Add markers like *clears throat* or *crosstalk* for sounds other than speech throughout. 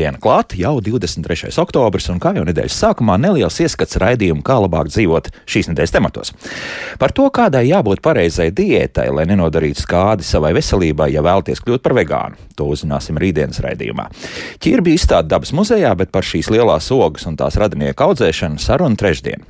Pirmdiena klāta jau 23. oktobris, un kā jau nedēļas sākumā neliels ieskats raidījumu, kā labāk dzīvot šīs nedēļas tematos. Par to, kādai jābūt pareizai diētai, lai nenodarītu skādi savai veselībai, ja vēlaties kļūt par vegānu. To uzzināsim rītdienas raidījumā. Ķirbi izstāda dabas muzejā, bet par šīs lielās ogas un tās radinieku audzēšanu sarunu trešdien.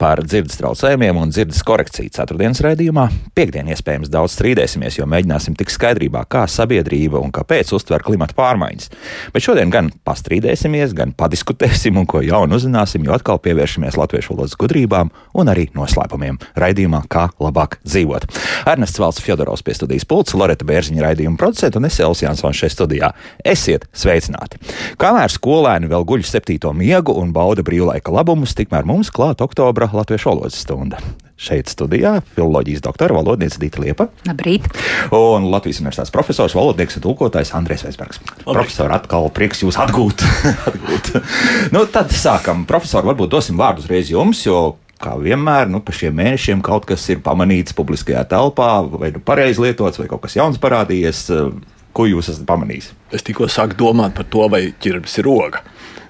Par dzirdes traucējumiem un dzirdes korekciju ceturtdienas raidījumā. Piektdien iespējams daudz strīdēsimies, jo mēģināsim tikt skaidrībā, kā sabiedrība un kāpēc uztver klimata pārmaiņas. Bet šodien gan pastrīdēsimies, gan padiskutēsim un ko jaunu uzzināsim, jo atkal pievēršamies latviešu valodas gudrībām un arī noslēpumiem raidījumā, kā labāk dzīvot. Ernests Valsts Fjodorovs pie studijas pulca, Loreta Bērziņa raidījuma producenta un es Elsijas Jansons šeit studijā. Esiet sveicināti! Kamēr skolēni vēl guļ septīto miegu un bauda brīvlaika labumus, tikmēr mums klāt oktobra latviešu valodas stunda šeit studijā filozofijas doktora valodniece Dita Liepa. Labrīt! Un Latvijas universitātes profesors, valodnieks un tulkotājs Andrēs Veisbergs. Profesor, atkal prieks jūs atgūt. *laughs* atgūt. nu, tad sākam. Profesor, varbūt dosim vārdu uzreiz jums, jo kā vienmēr, nu, pa šiem mēnešiem kaut kas ir pamanīts publiskajā telpā, vai nu pareizi lietots, vai kaut kas jauns parādījies. Ko jūs esat pamanījis? Es tikko sāku domāt par to, vai ķirbis ir oga.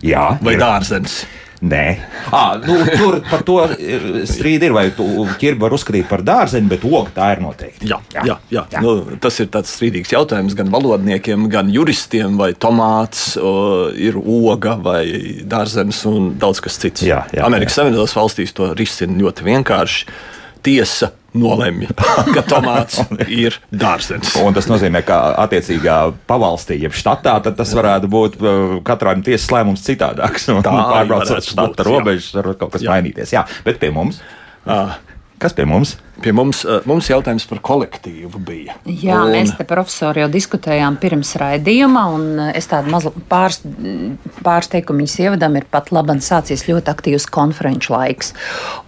Jā, vai ir. dārzenis. Nē, à, nu, tur par to strīd ir. Vai ķirbi var uzskatīt par dārzeni, bet oga tā ir noteikti. Jā, jā, jā, jā. jā. Nu, tas ir tāds strīdīgs jautājums gan valodniekiem, gan juristiem. Vai tomāts o, ir oga vai dārzenis un daudz kas cits. Jā, jā, Amerikas Savienotās valstīs to risina ļoti vienkārši. Tiesa nolemj, ka tomāts *laughs* ir dārzenis. Un tas nozīmē, ka attiecīgā pavalstī, jeb štatā, tas varētu būt uh, katram tiesas lēmums citādāks. Tā pārbraucot štata robežas, var kaut kas jā. mainīties. Jā, bet pie mums. Uh, Kas pie mums? Pie mums, eh, mums jautājums par kolektīvu bija. Jā, un... mēs te profesori jau diskutējām pirms raidījuma, un eh, es tādu mazu pāris, pāris teikumiņus ievadam, ir pat labi sācies ļoti aktīvs konferenču laiks.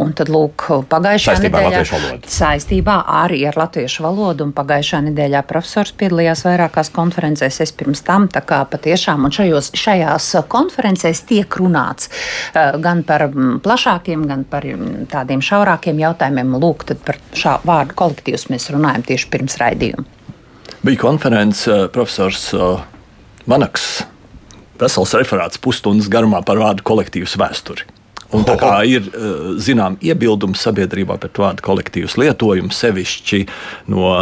Un tad, lūk, pagājušā saistībā nedēļā saistībā arī ar latviešu valodu, un pagājušā nedēļā profesors piedalījās vairākās konferencēs, es pirms tam, tā kā patiešām, un šajos, šajās konferencēs tiek runāts eh, gan par mm, plašākiem, gan par mm, tādiem šaurākiem jautājumiem. Lūk, par šā vārdu kolektīvus mēs runājam tieši pirms raidījuma. Bija konference eh, profesors eh, Manaks. Vesels referāts pusstundas garumā par vārdu kolektīvas vēsturi. Un tā kā ir eh, zinām iebildumi sabiedrībā par vārdu kolektīvas lietojumu, sevišķi no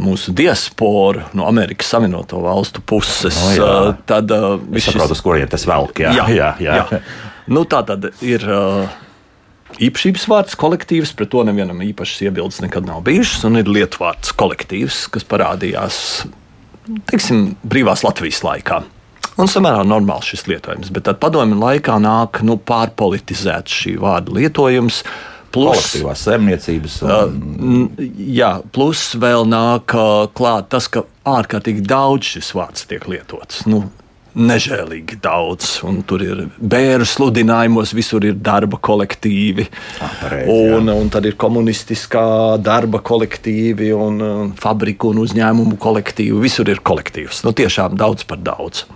mūsu diasporu, no Amerikas Savienoto Valstu puses, oh, jā. uh, tad viss šis... saprot, uz kurien tas velk. Jā, jā, *laughs* jā. jā. jā. Nu, tā tad ir. Uh, īpašības vārds kolektīvs, pret to nevienam īpašas iebildes nekad nav bijušas, un ir lietvārds kolektīvs, kas parādījās teiksim, brīvās Latvijas laikā. Un samērā normāls šis lietojums, bet tad padomju laikā nāk nu, pārpolitizēts šī vārda lietojums. Plus, kolektīvās saimniecības. Un... Uh, jā, plus vēl nāk uh, klāt tas, ka ārkārtīgi daudz šis vārds tiek lietots. Nu, nežēlīgi daudz. Un tur ir bērnu sludinājumos, visur ir darba kolektīvi. Ah, pareizi, un, un tad ir komunistiskā darba kolektīvi, un, un fabriku un uzņēmumu kolektīvi. Visur ir kolektīvs. Nu, tiešām daudz par daudz.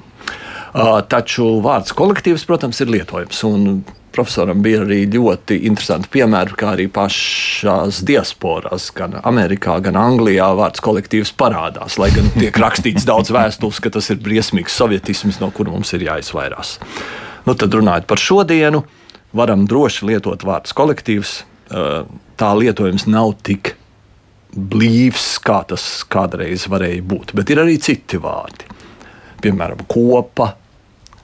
Uh, taču vārds kolektīvs, protams, ir lietojams. Un profesoram bija arī ļoti interesanti piemēri, kā arī pašās diasporās, gan Amerikā, gan Anglijā vārds kolektīvs parādās. Lai gan tiek rakstīts daudz vēstules, ka tas ir briesmīgs sovietisms, no kura mums ir jāizvairās. Nu, tad runājot par šodienu, varam droši lietot vārdu kolektīvs. Tā lietojums nav tik blīvs, kā tas kādreiz varēja būt, bet ir arī citi vārdi. Piemēram, kopa,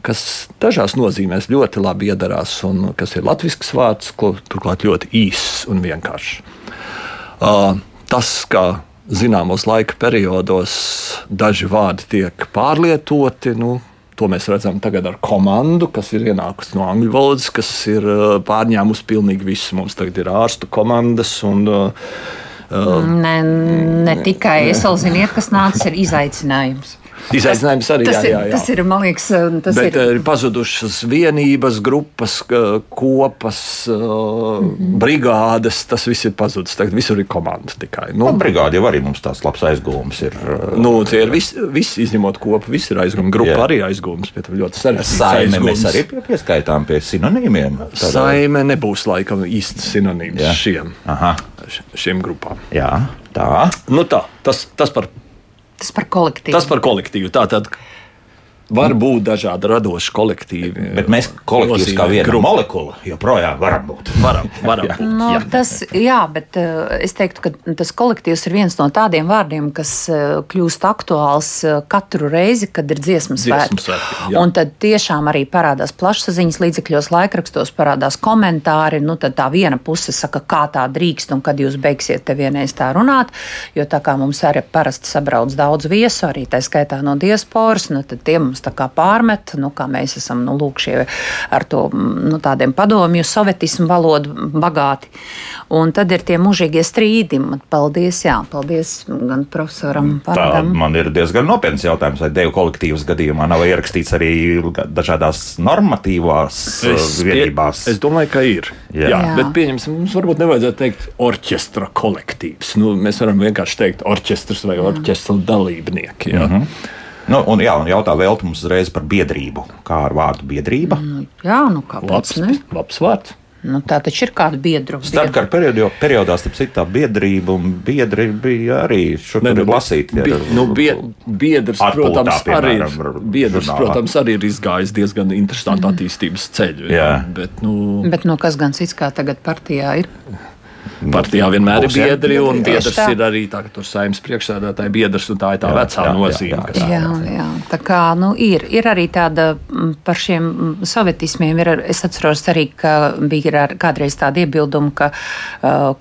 kas dažās nozīmēs ļoti labi iedarās, un kas ir latviešu vārds, ko turklāt ļoti īss un vienkāršs. Uh, tas, ka zināmos laika periodos daži vārdi tiek pārlietoti, nu, To mēs redzam tagad ar komandu, kas ir ienākusi no angļu valodas, kas ir pārņēmusi pilnīgi visu. Mums tagad ir ārstu komandas un uh, ne, ne tikai es vēl zinu, kas nācis, ir izaicinājums. Izaicinājums arī tas, jā, jā, jā. tas ir. Man liekas, tas Bet ir. ir pazudušas vienības, grupas, kopas, mm. brigādes. Tas viss ir pazudis. Tagad visur ir komanda tikai. Nu, nu, brigāde jau arī mums tāds labs aizgūms ir. Nu, tie ir visi, visi izņemot kopu, visi ir aizgūmi. Grupa jā. arī aizgūms, bet ļoti sarežģīts. Saime mēs arī pie, pieskaitām pie sinonīmiem. Tādā... Saime nebūs laikam īsts sinonīms jā. šiem, Aha. šiem grupām. Jā, tā. Nu tā, tas, tas par Tas par kolektīvu. Tas par kolektīvu. Tātad, Var būt dažādi radoši kolektīvi. Bet mēs kolektīvs kā viena grupa. molekula joprojām varam būt. Varam, varam būt. No, jā. Tas, jā, bet uh, es teiktu, ka tas kolektīvs ir viens no tādiem vārdiem, kas uh, kļūst aktuāls uh, katru reizi, kad ir dziesmas svētki. Un tad tiešām arī parādās plašsaziņas līdzekļos, laikrakstos, parādās komentāri. Nu, tad tā viena puse saka, kā tā drīkst un kad jūs beigsiet te vienreiz tā runāt. Jo tā kā mums arī parasti sabrauc daudz viesu, arī tā skaitā no diasporas, nu, tad tie mums mums pārmet, nu, kā mēs esam nu, lūk, šie, ar to nu, tādiem padomju, sovietismu valodu bagāti. Un tad ir tie mūžīgie strīdi. Paldies, jā, paldies gan profesoram. Tā man ir diezgan nopietns jautājums, vai deju kolektīvas gadījumā nav ierakstīts arī dažādās normatīvās es, vienībās. Es domāju, ka ir. Jā. Jā, bet pieņemsim, mums varbūt nevajadzētu teikt orķestra kolektīvs. Nu, mēs varam vienkārši teikt orķestrs vai orķestra dalībnieki. Jā. Mm -hmm. Nu, un, jā, un jautā vēl mums uzreiz par biedrību. Kā ar vārdu biedrība? Nu, jā, nu kāpēc labs, ne? Labs vārds. Nu, tā taču ir kāda biedra. Starpkara periodā, periodā starp citu, tā biedrība un biedri bija arī šur ne, nu, lasīti. Bi, nu, bie, biedrs, protams, piemēram, arī, biedrs žurnālā. protams, arī ir izgājis diezgan interesantu attīstības ceļu. Jā. Jā. Bet, nu, Bet nu, kas gan cits kā tagad partijā ir? Partijā vienmēr ir biedri, un biedrs ir arī tā, tur saimnes priekšsēdētāja biedrs, un tā ir tā jā, vecā jā, nozīme. Jā, jā, jā. jā, tā kā nu, ir, ir arī tāda par šiem sovietismiem. Ir, es atceros arī, ka bija kādreiz tāda iebilduma, ka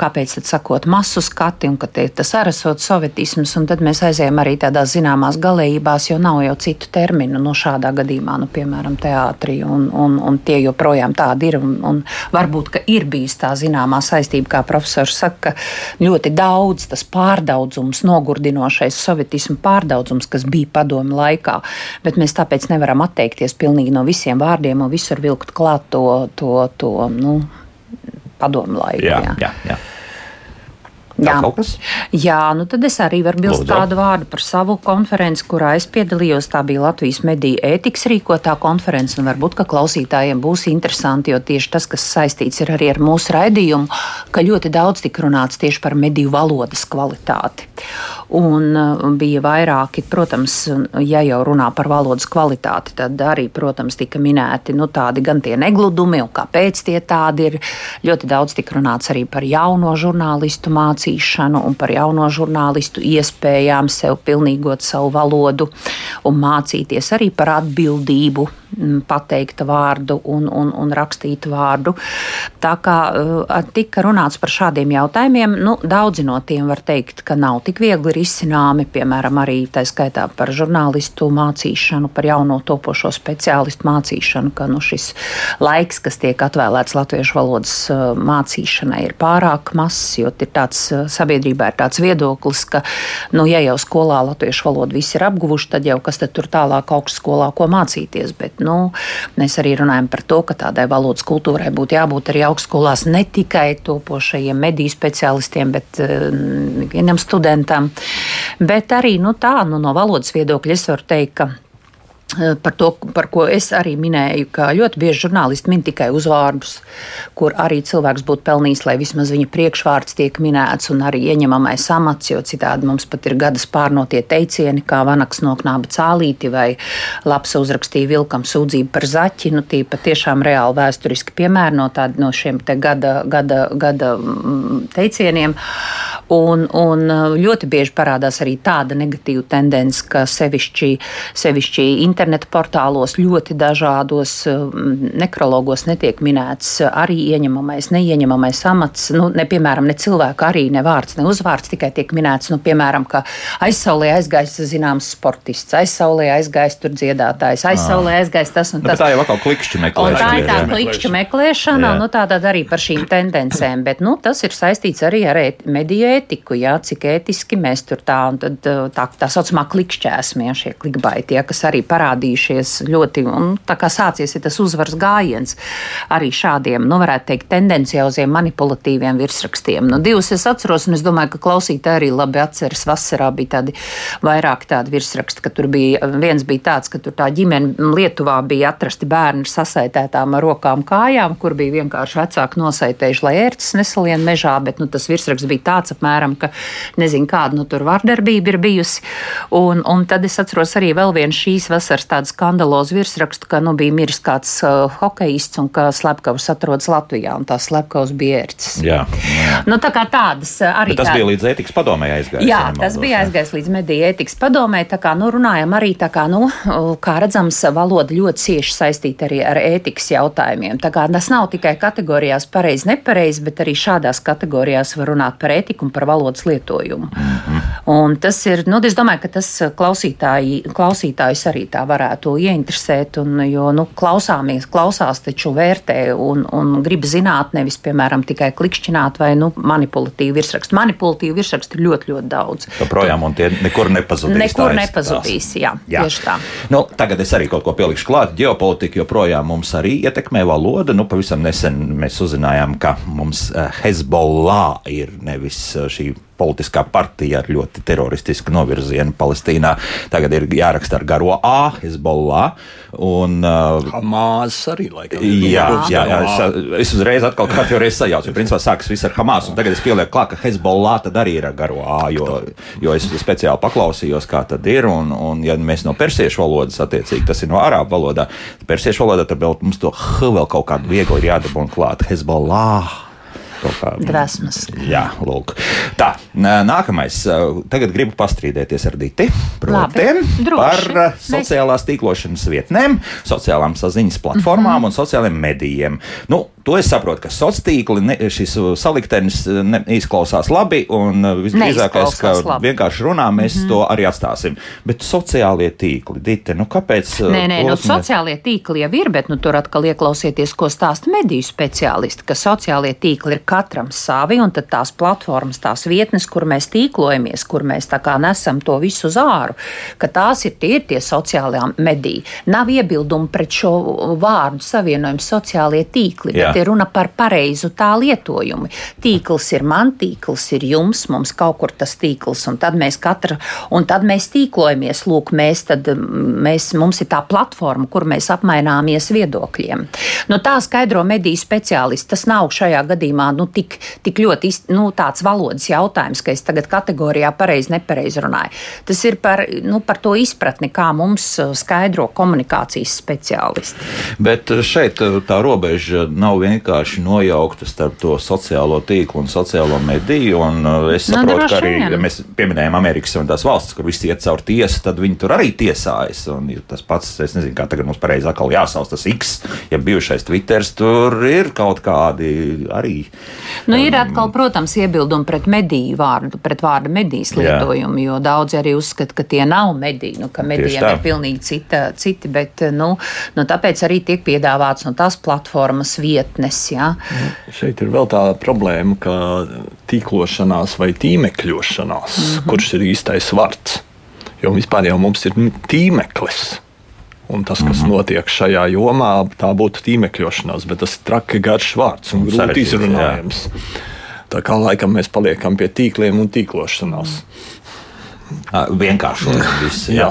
kāpēc tad sakot masu skati, un ka tie, tas arī esot sovietisms, un tad mēs aizējām arī tādās zināmās galējībās, jo nav jau citu terminu no šādā gadījumā, nu, piemēram, teātrī, un, un, un tie joprojām tādi ir, un, un varbūt, ka ir bijis tā zināmā saistība, kā profesors profesors saka, ka ļoti daudz tas pārdaudzums, nogurdinošais sovietismu pārdaudzums, kas bija padomu laikā, bet mēs tāpēc nevaram atteikties pilnīgi no visiem vārdiem un visur vilkt klāt to, to, to nu, padomu laiku. Jā, jā. Jā, jā. Jā. Jā, nu tad es arī varu bilst Lūdzu. kādu vārdu par savu konferenci, kurā es piedalījos. Tā bija Latvijas mediju ētikas rīkotā konference, un varbūt, ka klausītājiem būs interesanti, jo tieši tas, kas saistīts ir arī ar mūsu raidījumu, ka ļoti daudz tika runāts tieši par mediju valodas kvalitāti. Un uh, bija vairāki, protams, ja jau runā par valodas kvalitāti, tad arī, protams, tika minēti nu, tādi gan tie negludumi, un kāpēc tie tādi ir. Ļoti daudz tika runāts arī par jauno žurnālistu mācību lasīšanu un par jauno žurnālistu iespējām sev pilnīgot savu valodu un mācīties arī par atbildību pateikt vārdu un, un, un rakstīt vārdu. Tā kā uh, tika runāts par šādiem jautājumiem, nu, daudzi no tiem var teikt, ka nav tik viegli risināmi, piemēram, arī tā skaitā par žurnālistu mācīšanu, par jauno topošo speciālistu mācīšanu, ka nu, šis laiks, kas tiek atvēlēts latviešu valodas uh, mācīšanai, ir pārāk mazs, jo ir tāds uh, sabiedrībā ir tāds viedoklis, ka, nu, ja jau skolā latviešu valodu visi ir apguvuši, tad jau kas tad tur tālāk augstskolā ko mācīties. Bet, nu, mēs arī runājam par to, ka tādai valodas kultūrai būtu jābūt arī augstskolās ne tikai topošajiem mediju speciālistiem, bet uh, vienam studentam. Bet arī nu, tā, nu, no valodas viedokļa es varu teikt, ka Eh, par to, par ko es arī minēju, ka ļoti bieži žurnālisti min tikai uzvārdus, kur arī cilvēks būtu pelnījis, lai vismaz viņa priekšvārds tiek minēts un arī ieņemamais amats, jo citādi mums pat ir gadas pārnotie teicieni, kā vanaks no knāba cālīti vai labs uzrakstīja vilkam sūdzību par zaķi. Nu, tie patiešām reāli vēsturiski piemēri no, tād, no šiem te gada, gada, gada mm, teicieniem. Un, un eh, ļoti bieži parādās arī tāda negatīva tendence, ka sevišķi, sevišķi interneta portālos ļoti dažādos um, nekrologos netiek minēts arī ieņemamais, neieņemamais amats. Nu, ne, piemēram, ne cilvēka arī ne vārds, ne uzvārds, tikai tiek minēts, nu, piemēram, ka aizsaulē aizgājis zināms sportists, aizsaulē aizgājis tur dziedātājs, aizsaulē ah. aizgājis tas un nu, tas. Tā jau atkal klikšķi meklēšana. Un tā ir tā klikšķi meklēšana, jā. nu tātad arī par šīm tendencēm, bet, nu, tas ir saistīts arī ar mediju ētiku, jā, cik ētiski mēs tur tā, un tad tā, tā saucamā klikšķēsmie, šie klikbaiti, jā, kas arī parādījušies ļoti, un tā kā sācies ir tas uzvaras gājiens arī šādiem, nu, varētu teikt, tendencioziem, manipulatīviem virsrakstiem. Nu, divus es atceros, un es domāju, ka klausītāji arī labi atceras. Vasarā bija tādi vairāk tādi virsraksti, ka tur bija viens bija tāds, ka tur tā ģimene Lietuvā bija atrasti bērni sasaitētām ar rokām kājām, kur bija vienkārši vecāki nosaitējuši, lai ērces nesalien mežā, bet nu, tas virsraksts bija tāds apmēram apmēram, ka nezinu, kāda nu tur vardarbība ir bijusi. Un, un tad es atceros arī vēl vienu šīs vasaras tādu skandalozu virsrakstu, ka nu bija miris kāds uh, hokejists un ka slepkavs atrodas Latvijā un tās slepkavs bija ērcis. Jā, jā. Nu, tā kā tādas uh, arī. Bet tas tāda... bija līdz ētikas padomē aizgājis. Jā, tas bija aizgājis līdz mediju ētikas padomē. Tā kā nu, runājam arī tā kā, nu, kā redzams, valoda ļoti cieši saistīta arī ar ētikas jautājumiem. Tā kā tas nav tikai kategorijās pareizi, nepareizi, bet arī šādās kategorijās var runāt par ētiku un par valodas lietojumu. Mm -hmm. Un tas ir, nu, es domāju, ka tas klausītāji, klausītājus arī tā varētu ieinteresēt, un, jo, nu, klausāmies, klausās taču vērtē un, un grib zināt, nevis, piemēram, tikai klikšķināt vai, nu, manipulatīvu virsrakstu. Manipulatīvu virsrakstu ir ļoti, ļoti daudz. Joprojām, un tie nekur nepazudīs. Nekur nepazudīs, jā, jā. Tieši tā. Nu, tagad es arī kaut ko pielikšu klāt. Ģeopolitika joprojām mums arī ietekmē valoda. Nu, pavisam nesen mēs uzzinājām, ka mums eh, Hezbollah ir nevis eh, šī politiskā partija ar ļoti teroristisku novirzienu Palestīnā. Tagad ir jāraksta ar garo A, Hezbollah. Un, uh, Hamas arī laikam. Jā, jā, jā es, es uzreiz atkal kārtībā reiz sajaucu. Principā sākas viss ar Hamas, un tagad es pielieku klāt, ka Hezbollah tad arī ir ar garo A, jo, jo es speciāli paklausījos, kā tad ir. Un, un ja mēs no persiešu valodas attiecīgi, tas ir no arābu valodā, persiešu valodā, tad vēl mums to H vēl kaut kādu viegli ir jādabūna klāt. Hezbollah dvēsmas. Jā, lūk. Tā, nākamais. Tagad gribu pastrīdēties ar Diti Protiem par sociālās tīklošanas vietnēm, sociālām saziņas platformām mm -hmm. un sociālajiem medijiem. Nu, To es saprotu, ka sociālā tīkla šis saliktenis ne, izklausās labi, un visdrīzākais, ka labi. vienkārši runā, mēs mm -hmm. to arī atstāsim. Bet sociālie tīkli, Dite, nu kāpēc? Nē, nē, nu, sociālie tīkli jau ir, bet nu, tur atkal ieklausieties, ko stāsta mediju speciālisti, ka sociālie tīkli ir katram savi, un tad tās platformas, tās vietnes, kur mēs tīklojamies, kur mēs tā kā nesam to visu uz āru, ka tās ir tie, ir tie sociālajā mediji. Nav iebildumu pret šo vārdu savienojumu sociālie tīkli. Jā ir runa par pareizu tā lietojumu. Tīkls ir man, tīkls ir jums, mums kaut kur tas tīkls, un tad mēs katra, un tad mēs tīklojamies. Lūk, mēs tad, mēs, mums ir tā platforma, kur mēs apmaināmies viedokļiem. Nu, tā skaidro mediju speciālisti. Tas nav šajā gadījumā nu, tik, tik ļoti nu, tāds valodas jautājums, ka es tagad kategorijā pareizi, nepareizi runāju. Tas ir par, nu, par to izpratni, kā mums skaidro komunikācijas speciālisti. Bet šeit tā robeža nav vienkārši nojaukta starp to sociālo tīklu un sociālo mediju. Un uh, es nu, saprotu, no, ka arī, ja mēs pieminējam Amerikas Savienotās valstis, kur viss iet caur tiesu, tad viņi tur arī tiesājas. Un tas pats, es nezinu, kā tagad mums pareizi atkal jāsauc tas X, ja bijušais Twitters, tur ir kaut kādi arī. Nu, ir um, atkal, protams, iebildumi pret mediju vārdu, pret vārdu medijas lietojumu, jā. jo daudzi arī uzskata, ka tie nav mediji, nu, ka medijiem ir pilnīgi cita, citi, bet, nu, nu, tāpēc arī tiek piedāvāts no tās platformas vieta vietnes. Ja? Šeit ir vēl tā problēma, ka tīklošanās vai tīmekļošanās, mm -hmm. kurš ir īstais vārds. Jo vispār jau mums ir tīmeklis. Un tas, kas mm -hmm. notiek šajā jomā, tā būtu tīmekļošanās, bet tas ir traki garš vārds un grūti izrunājams. Tā kā laikam mēs paliekam pie tīkliem un tīklošanās. Mm. Vienkāršojam visu. Jā.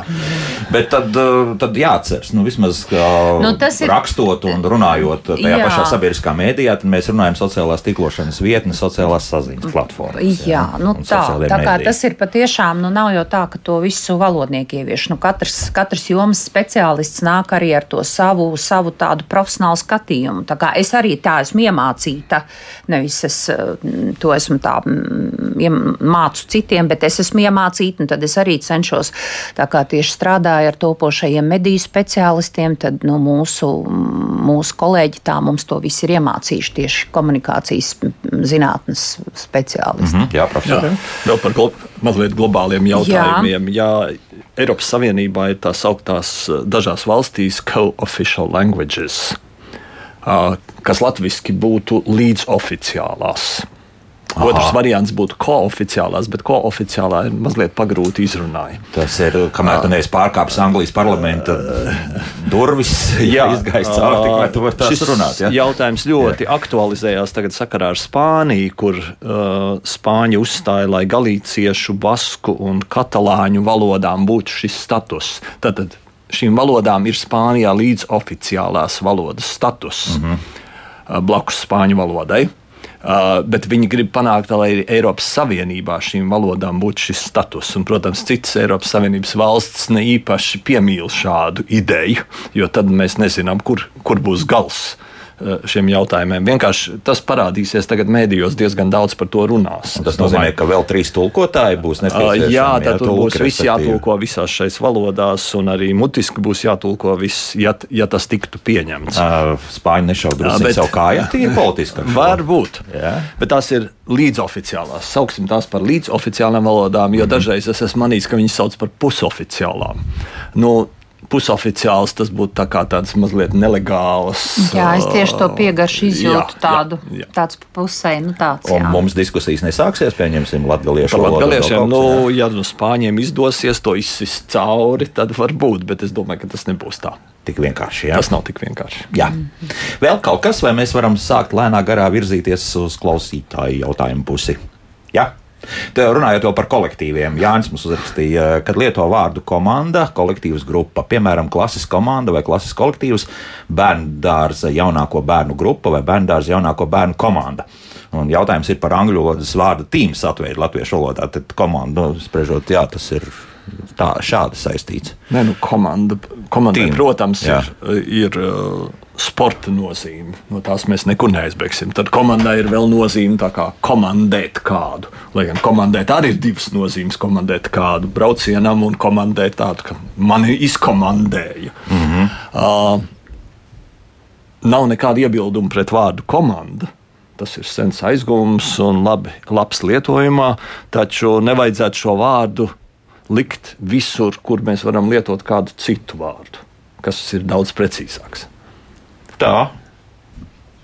Bet tad, tad jāatceras, nu, vismaz nu, ir... rakstot un runājot tajā jā. pašā sabiedriskā mēdījā, tad mēs runājam sociālās tīklošanas vietnes, sociālās saziņas platformas. Jā, jā nu, tā, tā kā mēdī. tas ir patiešām, nu nav jau tā, ka to visu valodnieki ievieš. Nu, katrs, katrs jomas speciālists nāk arī ar to savu, savu tādu profesionālu skatījumu. Tā kā es arī tā esmu iemācīta, nevis es to esmu tā mācu citiem, bet es esmu iemācīta un tad es arī cenšos, tā kā tieši strādāju ar topošajiem mediju speciālistiem, tad nu, mūsu, mūsu kolēģi tā mums to visu ir iemācījuši tieši komunikācijas zinātnes speciālisti. Mm -hmm, jā, profesor. Jā. Vēl par glo mazliet globāliem jautājumiem. Jā. Jā, Eiropas Savienībā ir tās augtās dažās valstīs co-official languages, kas latviski būtu līdzoficiālās. Aha. Otrs variants būtu kooficiālās, bet kooficiālā ir mazliet pagrūti izrunājama. Tas ir, kamēr tu neesi pārkāpis Anglijas parlamenta durvis, *laughs* ja izgājis cauri, tikmēr tu vari tās runāt. Ja? Jautājums ļoti jā. aktualizējās tagad sakarā ar Spāniju, kur uh, Spāņi uzstāja, lai galīciešu, basku un katalāņu valodām būtu šis status. Tātad šīm valodām ir Spānijā līdz oficiālās valodas status mm -hmm. blakus spāņu valodai. Uh, bet viņi grib panākt, lai Eiropas Savienībā šīm valodām būtu šis status. Un, protams, citas Eiropas Savienības valstis ne īpaši piemīl šādu ideju, jo tad mēs nezinām, kur, kur būs gals. Eh, šiem jautājumiem. Vienkārši tas parādīsies tagad mēdījos diezgan daudz par to runās. Un tas nozīmē, ka vēl trīs tulkotāji būs Ah, nepieciešami. Jā, tad tur būs viss jātulko visās šais valodās, un arī mutiski būs jātulko viss, ja, ja tas tiktu pieņemts. Uh, Spāņi Jā, bet- savu kāju, tie ir politiski. Varbūt. Jā. Bet tās ir līdzoficiālās. Sauksim tās par līdzoficiālām valodām, jo mm -hmm. dažreiz es esmu manījis, ka viņas sauc par pusoficiālām. Nu, Pusoficiāls tas būtu tā kā tāds mazliet nelegāls. Jā, es tieši to piegaršu izjūtu jā, tādu, jā, jā. tāds pusē, nu tāds. Un jā. mums diskusijas nesāksies, pieņemsim, latviešu Par valodu. kaut nu, ja nu spāņiem izdosies to izsist cauri, tad varbūt, bet es domāju, ka tas nebūs tā. tik vienkārši. Jā. Tas nav tik vienkārši. Jā. Vēl kaut kas, vai mēs varam sākt lēnā garā virzīties uz klausītāju jautājumu pusi? Jā. Te runājot par kolektīviem, Jānis mums uzrakstīja, kad lieto vārdu komanda, kolektīvas grupa, piemēram, klases komanda vai klases kolektīvs, bērnu dārza jaunāko bērnu grupa vai bērnu dārza jaunāko bērnu komanda. Un jautājums ir par angļu valodas vārdu tīmas atveidu latviešu valodā. Tad komanda, nu, spriežot, jā, tas ir tā, šādi saistīts. Nē, nu, komanda, komandai, Team. protams, Jā. ir, ir sporta nozīme. No tās mēs nekur neaizbēgsim. Tad komandai ir vēl nozīme tā kā komandēt kādu. Lai gan komandēt arī ir divas nozīmes. Komandēt kādu braucienam un komandēt tādu, ka mani izkomandēja. Mm -hmm. uh, nav nekāda iebilduma pret vārdu komanda. Tas ir sens aizgūms un labi, labs lietojumā, taču nevajadzētu šo vārdu likt visur, kur mēs varam lietot kādu citu vārdu, kas ir daudz precīzāks. da.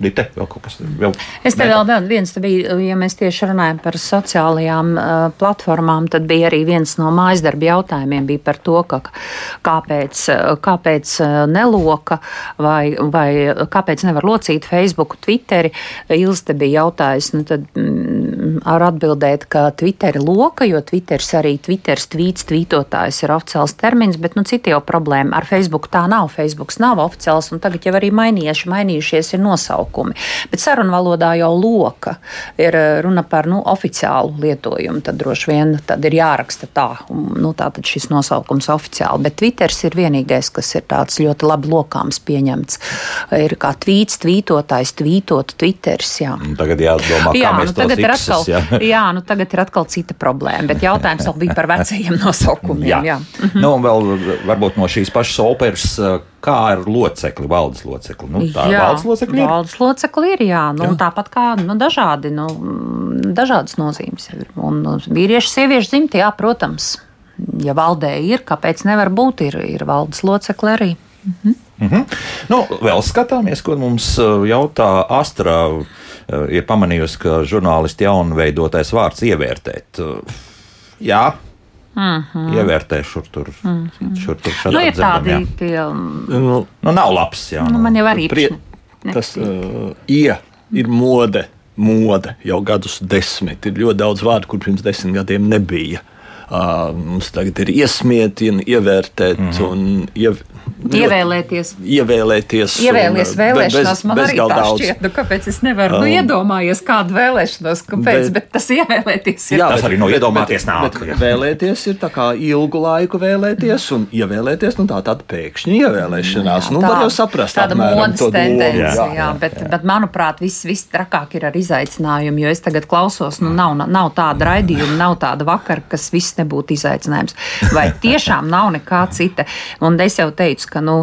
Tā. Dite, vēl kaut kas vēl. Es te vēl vēl viens, te bija, ja mēs tieši runājam par sociālajām uh, platformām, tad bija arī viens no mājas darba jautājumiem bija par to, ka kāpēc, uh, kāpēc uh, neloka vai, vai kāpēc nevar locīt Facebook, Twitteri. Ils te bija jautājis, nu tad mm, ar atbildēt, ka Twitteri loka, jo Twitteris arī Twitteris tvīts, tvītotājs ir oficiāls termins, bet nu citi jau problēma. Ar Facebook tā nav, Facebooks nav oficiāls un tagad jau arī mainījuši, mainījušies ir nosaukumi. Bet sarunvalodā jau loka ir eh, runa par nu, oficiālu lietojumu. Tad droši vien tad ir jāraksta tā, un, nu, tā tad šis nosaukums oficiāli. Bet Twitters ir vienīgais, kas ir tāds ļoti labi lokāms pieņemts. Ir kā tvīts, tvītotājs, tvītot, Twitters. Jā. Tagad jādomā, kā Jā, mēs nu, to tagad, ir iksus, atkal, jā. *laughs* jā, nu, tagad ir atkal cita problēma. Bet jautājums vēl bija par vecajiem nosaukumiem. Jā, jā. nu, un vēl varbūt no šīs pašas operas, kā ar locekli, valdes locekli. Nu, tā ir valdes locekļi. ir? Valdes locekli ir, jā. Nu, jā. Tāpat kā nu, dažādi, nu, dažādas nozīmes. ir. Un nu, vīrieši, sieviešu dzimti, jā, protams. Ja valdē ir, kāpēc nevar būt, ir, ir valdes locekli arī. Mhm. Nu, vēl skatāmies, ko mums uh, jautā Astra. uh, Ir pamanījusi, ka žurnālisti jaunveidotais vārds ievērtēt. Uh, Jā, Mm -hmm. ievērtē šur tur. Šur tur Nu, ir tādi tie, um, Nu, Nu, nav labs. Jā, nu, man jau arī Prie, tas uh, ie ir mode, mode jau gadus desmit. Ir ļoti daudz vārdu, kur pirms desmit gadiem nebija. Uh, mums tagad ir iesmietieni, ievērtēt mm -hmm. un iev, ievēlēties. ievēlēties. Ievēlies un, vēlēšanās, bez- man arī bezgal tā daudz. šķiet, nu, kāpēc es nevaru um, nu, iedomājies kādu vēlēšanos, kāpēc, bet, bet- tas ievēlēties ir. Jā, Tas arī no iedomāties nāk, bet jā. Vēlēties ir tā kā ilgu laiku vēlēties, un ievēlēties, nu tā tāda pēkšņa ievēlēšanās. Nu, var jau saprast, tāda domu. tendence. Jā, Jā, jā, jā, bet, bet, manuprāt, viss, viss trakāk ir ar izaicinājumu, jo es tagad klausos, nu, nav, nav tāda raidījuma, nav tāda vakara, kas viss nebūtu izaicinājums. Vai tiešām nav nekā cita? Un es jau teicu, ka nu,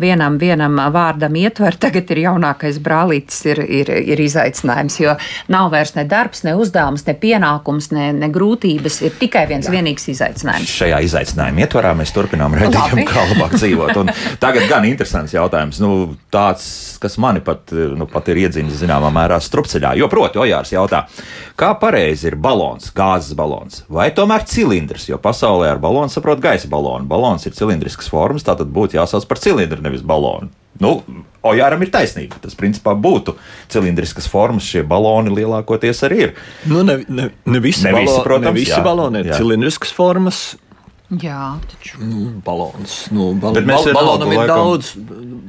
vienam, vienam vārdam ietver, tagad ir jaunākais brālītis, ir, ir, ir izaicinājums, jo nav vairs ne darbs, ne uzdevums, ne pienākums, ne, ne grūtības, ir tikai viens jā. vienīgs izaicinājums. Šajā izaicinājuma ietvarā mēs turpinām Labi. kā labāk *laughs* dzīvot. Un tagad gan interesants jautājums, nu, tāds, kas mani pat, nu, pat ir iedzinis zināmā mērā strupceļā. Jo, proti, Ojārs jautā, kā pareizi ir balons, gāzes balons vai tomēr cilindrs, jo pasaulē ar balonu saprot gaisa balonu. Balons ir cilindrisks formas, tā tad būtu jāsauc par cilindru, nevis balonu. Nu, Ojāram ir taisnība. Tas principā būtu cilindriskas formas. Šie baloni lielākoties arī ir. Nu, ne, ne, ne visi, Ne visi, balo, protams, ne visi jā, baloni ir jā. cilindriskas formas. Jā, taču. Nu, balons. Nu, bal bal balonam ir laikam- daudz.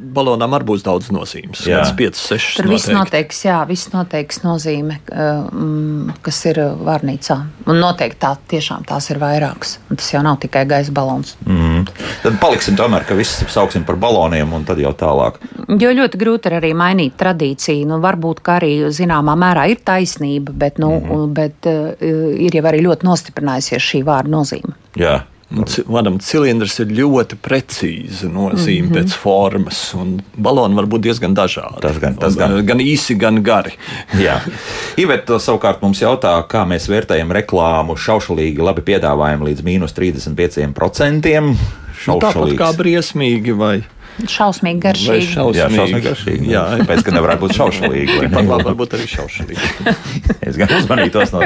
Balonam arī būs daudz nozīmes. Jā. Kāds 5, 6. Tur viss noteiks, jā, viss noteiks nozīme, mm, kas ir uh, vārnīcā. Un noteikti tā, tiešām tās ir vairākas. Un tas jau nav tikai gaisa balons. Mm. Tad paliksim tomēr, ka viss sauksim par baloniem un tad jau tālāk. Jo ļoti grūti ir arī mainīt tradīciju. Nu, varbūt kā arī zināmā mērā ir taisnība, bet, nu, mm -hmm. bet uh, ir jau arī ļoti nostiprinājusies šī vārda nozīme. Jā. Vadam, cilindrs ir ļoti precīzi nozīme mm -hmm. pēc formas, un baloni var būt diezgan dažādi. Tas gan- tas gan. Un, gan īsi, gan gari. Jā. Iveta savukārt mums jautā, kā mēs vērtējam reklāmu šaušalīgi labi piedāvājumu līdz mīnus 35%. Nu, tāpat kā briesmīgi vai, Šausmīgi vai garšīgi. šausmīgi. Jā, šausmīgi garšīgi. Jā, Tāpēc, ka nevarētu būt šaušalīgi. vai? Tikpat labi varbūt arī šaušalīgi. *laughs* Es gan uzmanītos no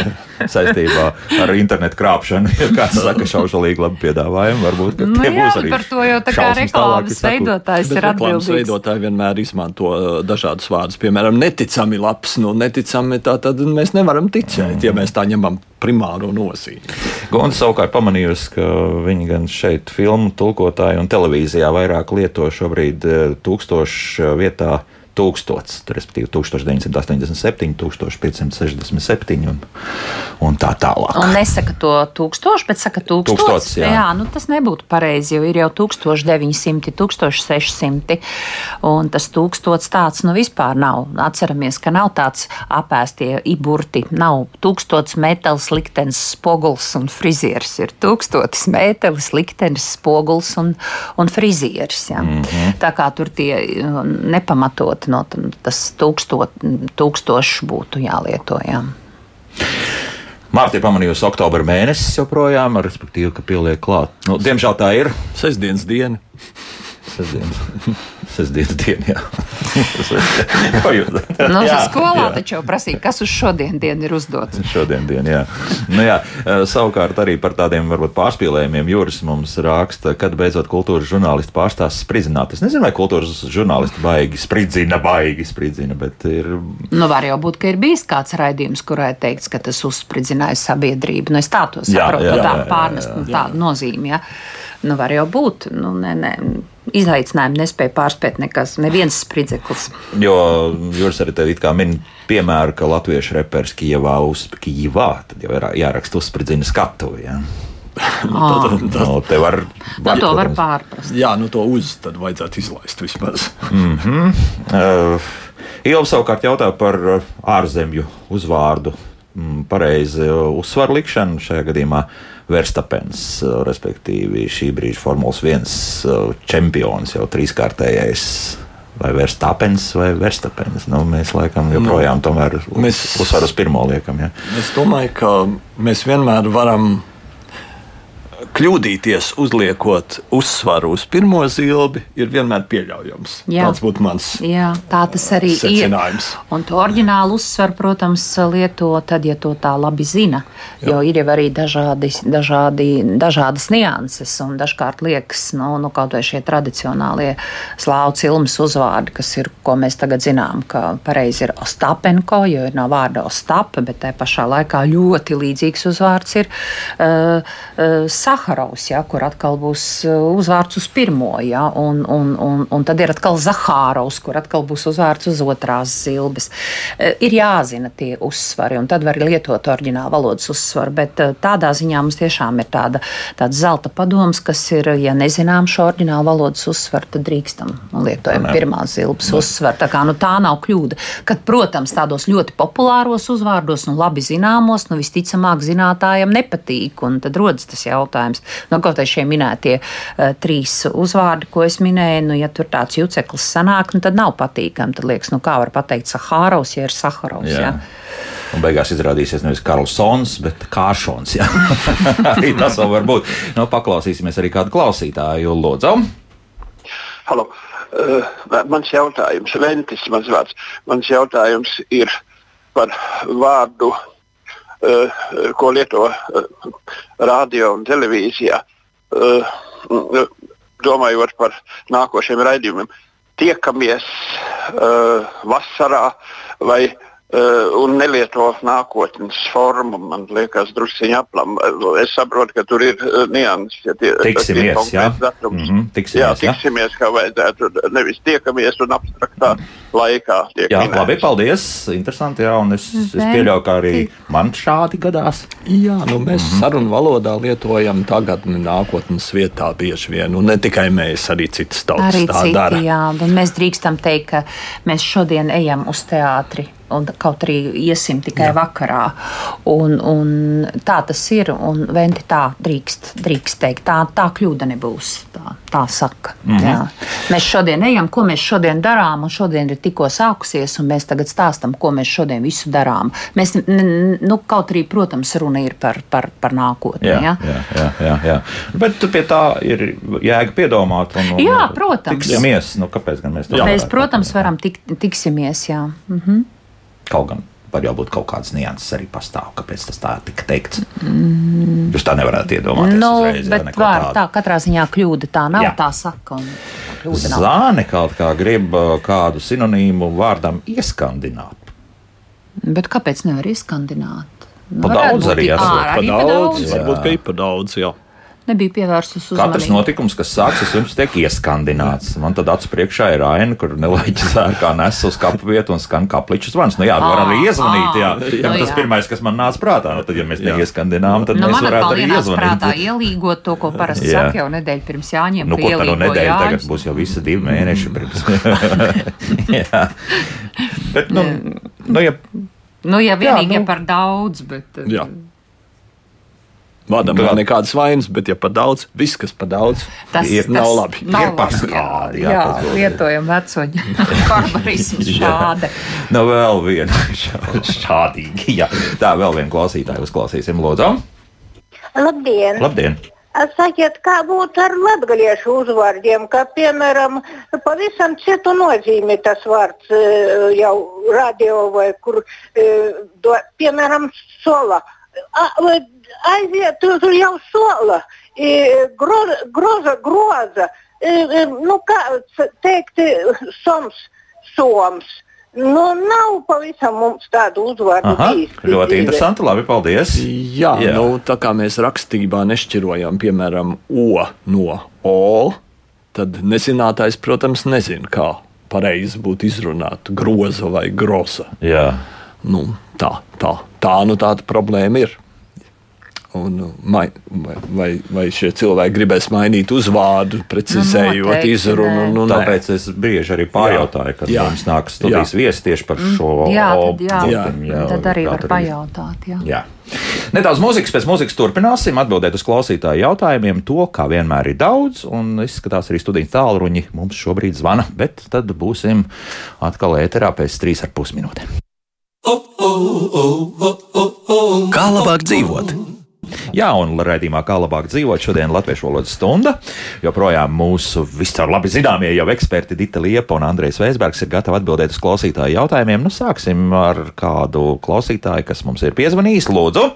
*laughs* saistībā ar internetu krāpšanu. Ja kāds saka, šaušalīgi labi piedāvājumi, varbūt ka Nu, tie jā, būs arī. par to jau tā kā reklāmas veidotājs ir reklāmas atbildīgs. veidotāji vienmēr izmanto uh, dažādus vārdus. Piemēram, neticami labs. Nu, neticami tā tad mēs nevaram ticēt, ja mēs tā ņemam primāro nozīmi. Gonda savukārt pamanījusi, ka viņi gan šeit, filmu tulkotāji un televīzijā vairāk lieto šobrīd eh, tūkstošu vietā. Tūkstots, respektīvi 1987, 1567 un, un tā tālāk. Un nesaka to tūkstoši, bet saka tūkstoši. Tūkstotis, jā. jā, nu tas nebūtu pareizi, jo ir jau 1900, 1600. Un tas tūkstots tāds nu vispār nav. Atceramies, ka nav tāds apēstie iburti. Nav tūkstots metāls, liktenis, spoguls un frizieris. Ir tūkstotis metāls, liktenis, spoguls un, un frizieris. Ja. Mm -hmm. Tā kā tur tie uh, nepamatot no tas tūkstot, tūkstošs būtu jālieto. Jā. Mārta ir pamanījusi oktobra mēnesis joprojām, respektīvi, ka pieliek klāt. Nu, diemžēl tā ir. Sestdienas diena. Sestdienas, *laughs* sestdienas diena, jā. *laughs* Ko jūs? Nu, Jā, skolā jā. taču jau prasīja, kas uz šodien dienu ir uzdots. Šodien, dien, jā. Nu, jā. eh, Savukārt arī par tādiem varbūt pārspīlējumiem Juris mums raksta, kad beidzot kultūras žurnālisti pārstās spridzināt. Es nezinu, vai kultūras žurnālisti baigi spridzina, baigi spridzina, bet ir. Nu, var jau būt, ka ir bijis kāds raidījums, kurā ir teikts, ka tas uzspridzināja sabiedrību. Nu, es tā to Jā, saprotu, jā, no tā jā, jā, pārnest jā. nu, tādu nozīmi. Ja? Nu, var jau būt. Nu, ne, ne. Izaicinājumu nespēja pārspēt nekas, neviens spridzeklis. Jo Juris arī te it kā min piemēru, ka latviešu reperis Kijavā uz Kijavā, tad jau ir jāraksta uzspridzina skatuvi. Ja? Ah, Nu, te var, nu, to var pārprast. Jā, nu to uz tad vajadzētu izlaist vismaz. Uh, Ilva savukārt jautā par uh, ārzemju uzvārdu mm, pareizi uzsvaru likšanu šajā gadījumā. Verstapens, uh, respektīvi šī brīža Formulas 1 uh, čempions, jau trīskārtējais. Vai Verstapens vai Verstapens. Nu, mēs laikam joprojām tomēr mēs... uzsvaru uz pirmo liekam. Ja? Es domāju, ka mēs vienmēr varam kļūdīties, uzliekot uzsvaru uz pirmo zilbi, ir vienmēr pieļaujams. Jā. Tas būtu mans Jā, tā tas arī ir. secinājums. Un to oriģinālu uzsvaru, protams, lieto tad, ja to tā labi zina. Jo ir jau arī dažādi, dažādi, dažādas nianses, un dažkārt liekas, nu, nu kaut vai šie tradicionālie slāvu cilmes uzvārdi, kas ir, ko mēs tagad zinām, ka pareizi ir Ostapenko, jo ir no vārda Ostapa, bet tajā pašā laikā ļoti līdzīgs uzvārds ir uh, uh, Saharovs, ja, kur atkal būs uh, uzvārds uz pirmo, ja, un, un, un, un tad ir atkal Zahārovs, kur atkal būs uzvārds uz otrās zilbes. Uh, ir jāzina tie uzsvari, un tad var lietot oriģinālu valodas uzsvaru, bet uh, tādā ziņā mums tiešām ir tāda, tāda zelta padoms, kas ir, ja nezinām šo oriģinālu valodas uzsvaru, tad drīkstam un lietojam pirmās zilbes uzsvaru. Tā, kā, nu, tā nav kļūda. Kad, protams, tādos ļoti populāros uzvārdos, nu, labi zināmos, nu, visticamāk, zinātājiem nepatīk. Un tad rodas tas jautājums, nu, kaut vai šie minētie uh, trīs uzvārdi, ko es minēju, nu, ja tur tāds juceklis sanāk, nu, tad nav patīkami. Tad liekas, nu, kā var pateikt Sahārovs, ja ir Saharovs. Jā. Jā. Un beigās izrādīsies nevis Karlsons, bet Kāršons. jā. *laughs* arī tas vēl var būt. Nu, paklausīsimies arī kādu klausītāju. Lūdzu, Halo. Uh, mans jautājums, Ventis, mans vārds. Mans jautājums ir par vārdu, uh, ko lieto uh, radio un televīzijā. Uh, domājot par nākošiem raidījumiem, tiekamies vasarā vai un nelieto nākotnes formu. Man liekas, druskuļi aplam. Es saprotu, ka tur ir uh, nianses. Ja tie, tiksimies, jā. Datums, mm -hmm, tiksimies, jā, tiksimies, jā. kā vajadzētu. Nevis tiekamies un abstraktā laikā. Jā, minēts. labi, paldies. Interesanti, jā, un es, es pieļauju, ka arī man šādi gadās. Jā, nu mēs mm -hmm. sarunu valodā lietojam tagadni nākotnes vietā bieži vien, un ne tikai mēs, arī citas tautas arī tā citi, dara. Jā, bet mēs drīkstam teikt, ka mēs šodien ejam uz teātri un kaut arī iesim tikai Jā. vakarā. Un, un tā tas ir, un venti tā drīkst, drīkst teikt. Tā, tā kļūda nebūs. Tā, tā saka. Mm -hmm. Jā. Mēs šodien ejam, ko mēs šodien darām, un šodien ir tikko sākusies, un mēs tagad stāstam, ko mēs šodien visu darām. Mēs, nu, kaut arī, protams, runa ir par, par, par nākotni. Jā, jā? Jā, jā, jā, jā. Bet pie tā ir jēga piedomāt. Un, un, jā, protams. Tiksimies, nu, kāpēc gan mēs to darām? Mēs, protams, varam tik, tiksimies, jā. Mhm. Kaut gan var jau būt kaut kādas nianses arī pastāv, kāpēc tas tā tika teikts. Mm. Jūs tā nevarat iedomāties. Nu, uzreiz, bet jā, var, tā katrā ziņā kļūda tā nav, jā. tā saka. Zāne kaut kā grib uh, kādu sinonīmu vārdam ieskandināt. Bet kāpēc nevar ieskandināt? Nu, pa daudz arī esat. Pa daudz, varbūt, ka ir pa daudz, jā nebija pievērsus uzmanību. Katrs notikums, kas sāksies, jums tiek ieskandināts. Man tad acu priekšā ir aina, kur nelaiķis zērkā nes uz kapu vietu un skan kapliču zvans. Nu jā, var arī iezvanīt, jā. jā, jā. Tas jā. pirmais, kas man nāca prātā, nu tad, ja mēs neieskandinām, tad nu, mēs varētu arī iezvanīt. prātā ielīgot to, ko parasti saka jau nedēļu pirms jāņem. Nu, ko tā no nedēļa tagad būs jau visi divi mēneši pirms. *laughs* jā. Bet, nu, nu, ja, nu, ja vienīgi jā, nu, par daudz, bet. Jā. Vādam nav nekādas vainas, bet, ja par daudz, viss, kas par daudz, tas ir, nav labi. Nav ir par skādi. Jā, jā, jā lietojam vecoņu *laughs* barbarismu šādi. Nu, vēl viena *laughs* šādīgi. Jā. Tā, vēl viena klausītāja uzklausīsim, lūdzu. Labdien! Labdien. Sakiet, kā būtu ar latviešu uzvārdiem, kā piemēram, pavisam citu nozīmi tas vārds eh, jau radio vai kur, do, piemēram, sola. A, aiziet, tur, tur jau sola, groza, groza, groza nu, kā teikt, soms, soms. Nu, nav pavisam mums tādu uzvārdu. Ļoti interesanti. Labi, paldies. Jā, Jā. Nu, tā kā mēs rakstībā nešķirojam, piemēram, O no O, tad nezinātājs, protams, nezina, kā pareizi būtu izrunāt groza vai groza. Jā. Nu, tā, tā, tā nu tāda problēma ir. Un, uh, vai, vai, vai šie cilvēki gribēs mainīt uzvārdu, precizējot nu, izrunu? Nu, Tāpēc es bieži arī pājautāju, kad jā. mums nāk studijas viesi tieši par šo mm, jā, tad, jā, jā, jā, tad arī var pajautāt. Jā. Jā. Nedaudz mūzikas, pēc mūzikas turpināsim atbildēt uz klausītāju jautājumiem. To, kā vienmēr, ir daudz, un izskatās arī studijas tālruņi mums šobrīd zvana, bet tad būsim atkal ēterā pēc trīs ar pus minūtēm. Kā labāk dzīvot? Jā, un raidījumā, kā labāk dzīvot, šodien Latviešu valodas stunda. Joprojām mūsu viscaur labi zināmie jau eksperti Dita Liepa un Andrejs Veisbergs ir gatavi atbildēt uz klausītāju jautājumiem. Nu, sāksim ar kādu klausītāju, kas mums ir piezvanījis. Lūdzu!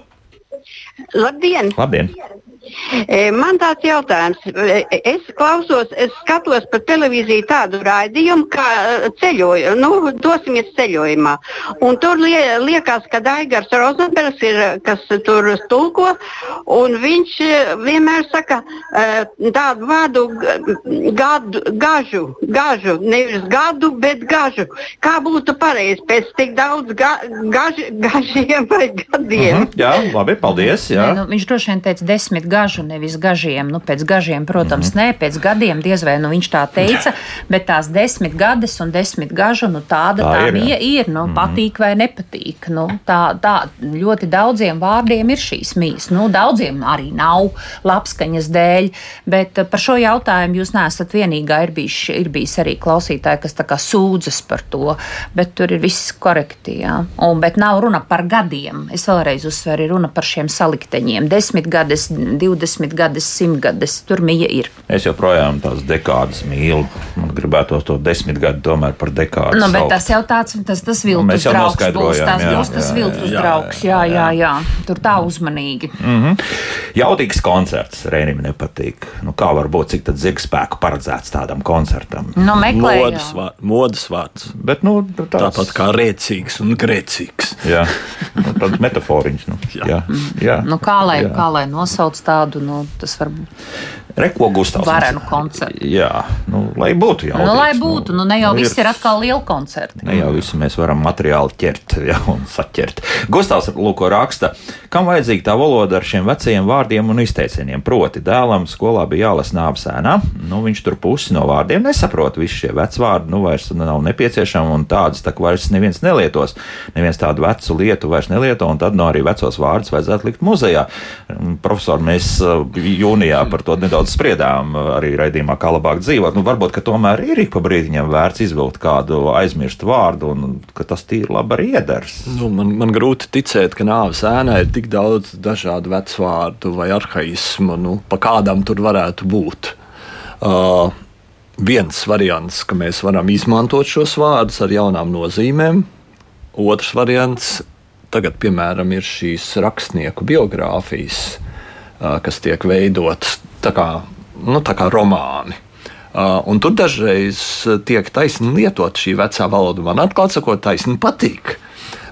Labdien! Labdien. E, man tāds jautājums. E, es klausos, es skatos pa televīziju tādu raidījumu, kā e, ceļoju, nu, dosimies ceļojumā. Un tur lie, liekas, ka Daigars Rozenbergs ir, kas tur tulko, un viņš vienmēr saka tādu vārdu gadu, gažu, gažu, nevis gadu, bet gažu. Kā būtu pareizi pēc tik daudz ga, gaž, gažiem vai gadiem? Mhm, jā, labi, paldies. Jā. Ne, nu, viņš droši vien teica desmit gažu, nevis gažiem. Nu, pēc gažiem, protams, mm -hmm. nē, pēc gadiem diez vai nu, viņš tā teica, bet tās desmit gades un desmit gažu, nu, tāda tā, tā ir. ir, ir nu, mm -hmm. patīk vai nepatīk. Nu, tā, tā ļoti daudziem vārdiem ir šīs mīs. Nu, daudziem arī nav labskaņas dēļ, bet eh, par šo jautājumu jūs neesat vienīgā. Ir bijis, ir bijis arī klausītāji, kas sūdzas par to, bet tur ir viss korekti. Jā. Un, bet nav runa par gadiem. Es vēlreiz uzsveru, ir runa par šiem salikteņiem. Desmit gades, 20 gadus, 100 gadus. Tur mija ir. Es joprojām tās dekādas mīlu. Man gribētu to desmit gadu tomēr par dekādu. Nu, bet saukt. tas jau tāds, tas, tas Nu, mēs viltus jau draugs būs. Tas jā, būs tas jā, viltus jā, draugs. Jā, jā, jā. Tur tā uzmanīgi. Mm. Jautīgs koncerts Rēnim nepatīk. Nu, kā var būt, cik tad zirga spēku paredzēts tādam koncertam? Nu, meklējām. Modas, vār, modas vārds. Bet, nu, tāds, Tāpat kā rēcīgs un grēcīgs. Jā, nu, tāds metaforiņš. Nu, jā. Jā, jā. Nu, kā, lai, Jā. kā lai nosauc tādu, nu, tas var būt Reko Gustavs. varenu koncertu. Jā, nu, lai būtu jau. Nu, lai būtu, nu, ne jau viss ir atkal liela koncerta. Ne jau visu mēs varam materiāli ķert *laughs* ja, un saķert. Gustavs Lūko raksta, kam vajadzīga tā valoda ar šiem vecajiem vārdiem un izteicieniem. Proti, dēlam skolā bija jālasa nāves ēnā, nu viņš tur pusi no vārdiem nesaprot. Visi šie vecvārdi nu, vairs nav nepieciešami un tādas tā kā vairs neviens nelietos. Neviens tādu vecu lietu vairs nelieto, un tad no arī vecos vārdus vajadzētu likt muzejā. Profesor, mēs uh, jūnijā par to nedaudz spriedām uh, arī raidījumā, kā labāk dzīvot. Nu, varbūt, ka tomēr ir ik pa brīdiņam vērts izvilkt kādu aizmirstu vārdu, un ka tas tīri labi arī iedars. Nu, man, man grūti ticēt, ka nāves ēnā ir tik daudz dažādu vecvārdu vai arhaismu, nu, pa kādam tur varētu būt. Uh, viens variants, ka mēs varam izmantot šos vārdus ar jaunām nozīmēm. Otrs variants, tagad, piemēram, ir šīs rakstnieku biogrāfijas, uh, kas tiek veidotas tā kā, nu, tā kā romāni. Uh, un tur dažreiz tiek taisni lietot šī vecā valoda. Man atklāti sakot, taisni patīk.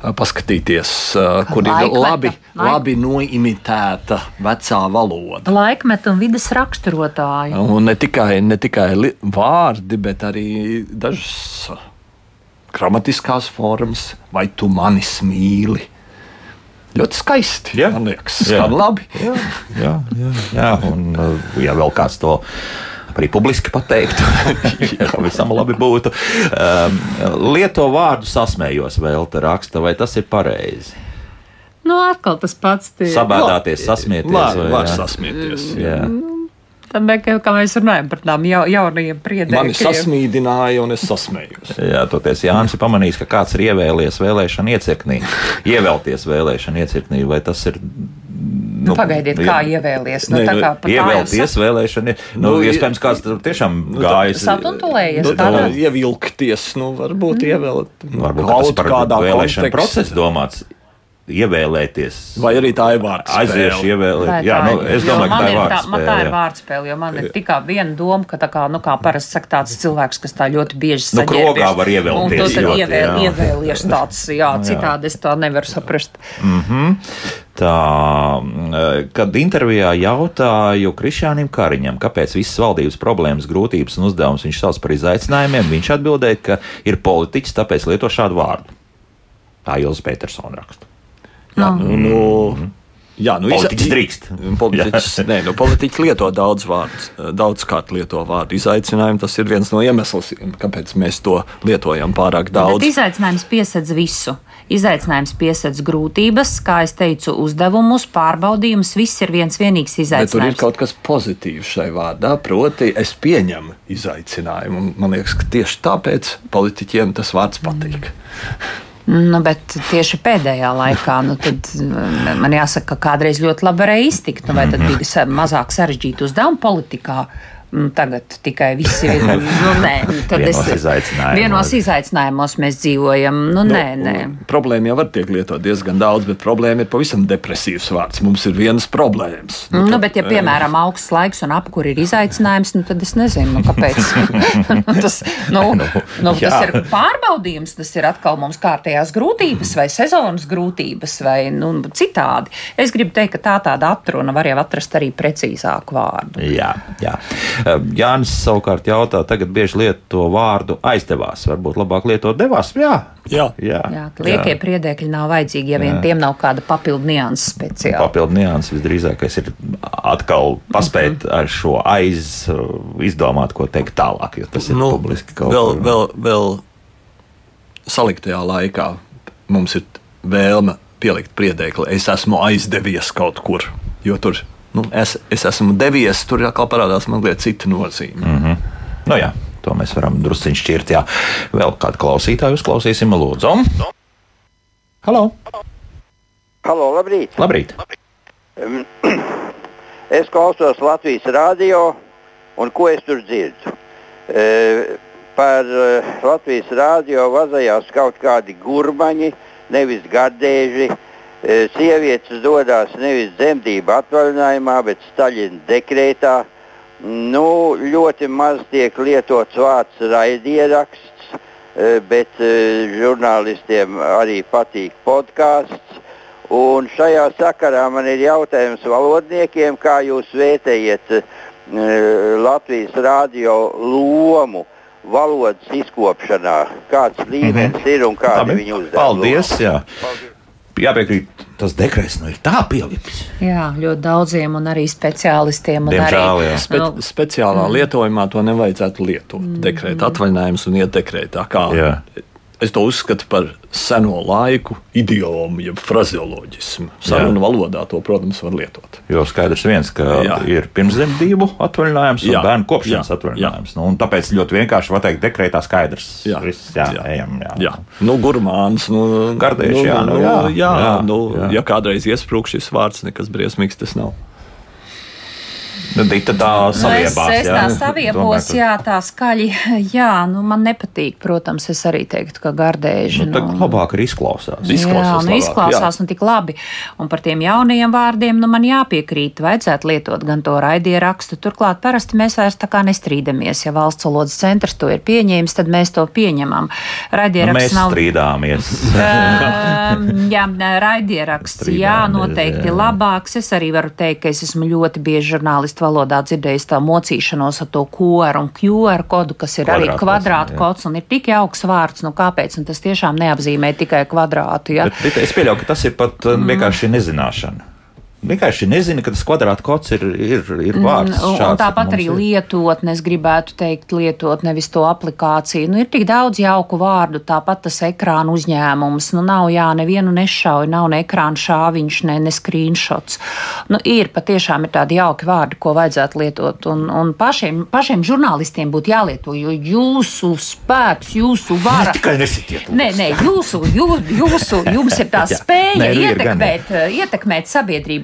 uh, Paskatīties, uh, kur ir Laikmeta, labi, laik- labi noimitēta vecā valoda. Laikmetu un vidas raksturotāji. Un ne tikai, ne tikai vārdi, bet arī dažas uh, gramatiskās formas, vai tu mani mīli. Ļoti skaisti. Jā. Man liekas, skan labi. Jā, jā, jā, jā. un uh, ja vēl kāds to arī publiski pateiktu, *laughs* ja pavisam labi būtu. Um, lieto vārdu sasmējos vēl te raksta, vai tas ir pareizi? Nu, atkal tas pats. Tie. Sabēdāties, sasmieties. Vai var jā? sasmieties. Jā. Tad, kā, kā mēs runājam par tām jau, jaunajiem Mani priedēm. sasmīdināja, un es sasmējos. Jā, toties Jānis ir pamanījis, ka kāds ir ievēlējies vēlēšana iecirknī, ievēlties vēlēšana iecirknī, vai tas ir. Nu, pagaidiet, kā ievēlies. Nu, Nē, tā nu, kā pa Ievēlties vēlēšana. Nu, Nu, iespējams, kāds tur tiešām gājis. Satuntulējies Nu, tā ievilkties, nu, varbūt mm. ievēlēt nu, Varbūt kaut par kādā vēlēšanu kontekstā. procesu domāts. Ievēlēties. Vai arī tā ir vārds? Aiziešu ievēlēt. tā Jā, nu, ir? es domāju, ka man tā ir vārds. Man tā ir vārdspēle, jo man ir tikai viena doma, ka tā kā, nu, kā parasti saka tāds cilvēks, kas tā ļoti bieži Nu, saģērbies. krogā var ievēlties Un tu tad ievēl, ievēlies tāds, jā, citādi es tā nevaru saprast. Tā, mm, kad intervijā jautāju Krišānam Kariņam, kāpēc visas valdības problēmas, grūtības un uzdevumus viņš sauc par izaicinājumiem, viņš atbildēja, ka ir politiķis, tāpēc lieto šādu vārdu. Tā Ilza Petersona raksta. Jā, nu, nu, jā, nu, Politiķis drīkst. Politiķis, nē, nu, politiķi lieto daudz vārdus, daudz kārt lieto vārdu izaicinājumu. Tas ir viens no iemesliem, kāpēc mēs to lietojam pārāk Bet daudz. izaicinājums piesedz visu. Izaicinājums piesedz grūtības, kā es teicu, uzdevumus, pārbaudījumus. Viss ir viens vienīgs Bet tur ir izaicinājums. kaut kas pozitīvs šai vārdā, proti, es pieņemu izaicinājumu. Un Man liekas, ka tieši tāpēc politiķiem tas vārds patīk. Nu, bet tieši pēdējā laikā nu, tad, mm, man jāsaka, ka kādreiz ļoti labi varēja iztikt. Nu, vai tad bija sa- mazāk sarežģīti uzdevumi politikā? Mm, Tagad tikai viss *laughs* ir. Nu, nē, tad Vienos es- izaicinājumos. Vienos izaicinājumos mēs dzīvojam. Nu, nē, nē. Un Problēma jau var tiek lietot diezgan daudz, bet problēma ir pavisam depresīvs vārds. Mums ir vienas problēmas. Nu, bet, ja, piemēram, augsts laiks un apkur ir izaicinājums, nu, tad es nezinu, nu, kāpēc. *laughs* Nu, tas, nu, nu, tas jā. ir pārbaudījums, tas ir atkal mums kārtējās grūtības vai sezonas grūtības vai nu, citādi. Es gribu teikt, ka tā tāda atruna var jau atrast arī precīzāku vārdu. Jā, jā. Jānis savukārt jautā, tagad bieži lieto vārdu aizdevās. Varbūt labāk lietot devās. Jā, Jā. jā. Jā, liekie priedēkļi nav vajadzīgi, ja vien tiem nav kāda papildu nianses speciāla. Papildu nianses visdrīzākais ir atkal paspēt Mhm. ar šo aiz izdomāt, ko teikt tālāk, jo tas ir nu, publiski kaut vēl, kur. vēl, vēl saliktajā laikā mums ir vēlme pielikt priedēkli. Es esmu aizdevies kaut kur, jo tur nu, es, es esmu devies, tur atkal parādās mazliet cita nozīme. Mm. Nu, jā, to mēs varam drusciņš šķirt. Jā. Vēl kādu klausītāju uzklausīsim, lūdzu. Halo! Halo, labrīt! Labrīt! *clears throat* es klausos Latvijas radio un ko es tur dzirdu. E, par e, Latvijas radio vazajās kaut kādi gurmaņi, nevis gardēži. E, sievietes dodas nevis dzemdību atvaļinājumā, bet Staļina dekrētā. Nu, ļoti maz tiek lietots vārds raidieraksts, e, bet e, žurnālistiem arī patīk podkāsts. Un šajā sakarā man ir jautājums valodniekiem, kā jūs vērtējat Latvijas radio lomu valodas izkopšanā, kāds līmenis mm -hmm. ir un kādi Labi. viņi uzdevumi. Paldies! Jā. Jāpiekrīt, tas dekrets nu ir tā pielips. Jā, ļoti daudziem un arī speciālistiem. Un Diemžēl, arī, jā. Spe nu, speciālā mm. lietojumā to nevajadzētu lietot. Mm. Dekrēta atvaļinājums un iet dekrētā. Kā Jā. Es to uzskatu par seno laiku idiomu, jeb frazeoloģismu. Sarunu valodā to, protams, var lietot. Jo skaidrs viens, ka jā. Jā. ir pirmsdzemdību atvaļinājums un jā. Jā. bērnu kopšanas Jā. atvaļinājums. Nu, tāpēc ļoti vienkārši pateikt, dekrētā skaidrs. Jā. Viss, jā, jā. Jā. ejam. Jā. Jā, nu, gurmāns. Nu, Gardēši, nu, jā, nu, nu, jā, jā, jā, jā, nu, jā. ja kādreiz iesprūg šis vārds, nekas briesmīgs tas nav. Nu, Dita tā Nu, es, saviebās. es tā *laughs* saviebos, jā, tā skaļi. *laughs* Jā, nu man nepatīk, protams, es arī teiktu, ka gardēži. Nu, tā labāk arī izklausās. Jā, Izklausās nu, labāk, izklausās un tik labi. Un par tiem jaunajiem vārdiem nu, man jāpiekrīt. Vajadzētu lietot gan to raidierakstu. Turklāt parasti mēs vairs tā kā nestrīdamies. Ja valsts valodas centrs to ir pieņēmis, tad mēs to pieņemam. Nu, Raidieraksts mēs nav. strīdāmies. *laughs* Um, jā, raidieraksts, jā, noteikti jā. labāks. Es arī varu teikt, ka es esmu ļoti bieži žurnālistu valodā dzirdējis tā mocīšanos ar to QR un QR kodu, kas ir arī Kvadrātkods, un ir tik jauks vārds. Nu, kāpēc? Un tas tiešām neapzīmē tikai kvadrātu. Ja? Bet, Dita, es pieļauju, ka tas ir pat mm. vienkārši nezināšana. Vienkārši nezinu, ka tas kvadrāta kods ir, ir, ir vārds. Mm, Un, šāds, un tāpat arī ir. lietotne, es gribētu teikt, lietot nevis to aplikāciju. Nu, ir tik daudz jauku vārdu, tāpat tas ekrāna uzņēmums. Nu, nav jā, nevienu nešauju, nav ne ekrāna šāviņš, ne, ne screenshots. Nu, ir patiešām ir tādi jauki vārdi, ko vajadzētu lietot. Un, un pašiem, pašiem žurnālistiem būtu jālieto, jo jūsu spēks, jūsu vara. Tikai nesitiet. Nē, nē, jūsu, jū, jūsu, jums ir tā *laughs* Jā. spēja Nē, nu ir gan, ietekmēt, ietekmēt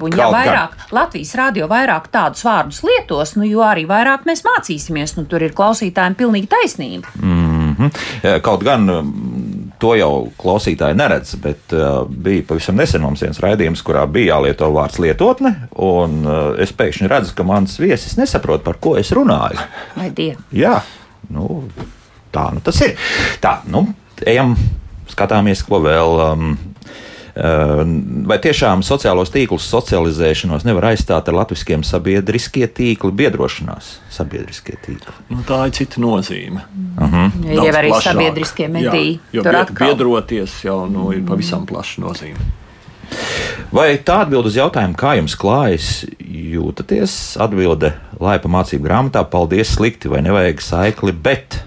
sabiedrību. Un, ja Kaut gan. vairāk Latvijas rādio vairāk tādus vārdus lietos, nu, jo arī vairāk mēs mācīsimies. Nu, tur ir klausītājiem pilnīgi taisnība. Mm -hmm. Kaut gan mm, to jau klausītāji neredz, bet uh, bija pavisam nesen mums viens raidījums, kurā bija jālieto vārds lietotne, un uh, es pēkšņi redzu, ka mans viesis nesaprot, par ko es runāju. Vai diena? Jā, nu, tā nu tas ir. Tā, nu, ejam, skatāmies, ko vēl. Um, Vai tiešām sociālos tīklus socializēšanos nevar aizstāt ar latviskiem sabiedriskie tīkli, biedrošanās sabiedriskie tīkli? Nu, tā ir cita nozīme. Ir jau arī sabiedriskie mediji. Jā, Tur bie- atkal. biedroties jau nu, ir pavisam plaša nozīme. Vai tā atbild uz jautājumu, kā jums klājas, jūtaties? Atbilde laipa mācību grāmatā, paldies, slikti vai nevajag saikli, bet.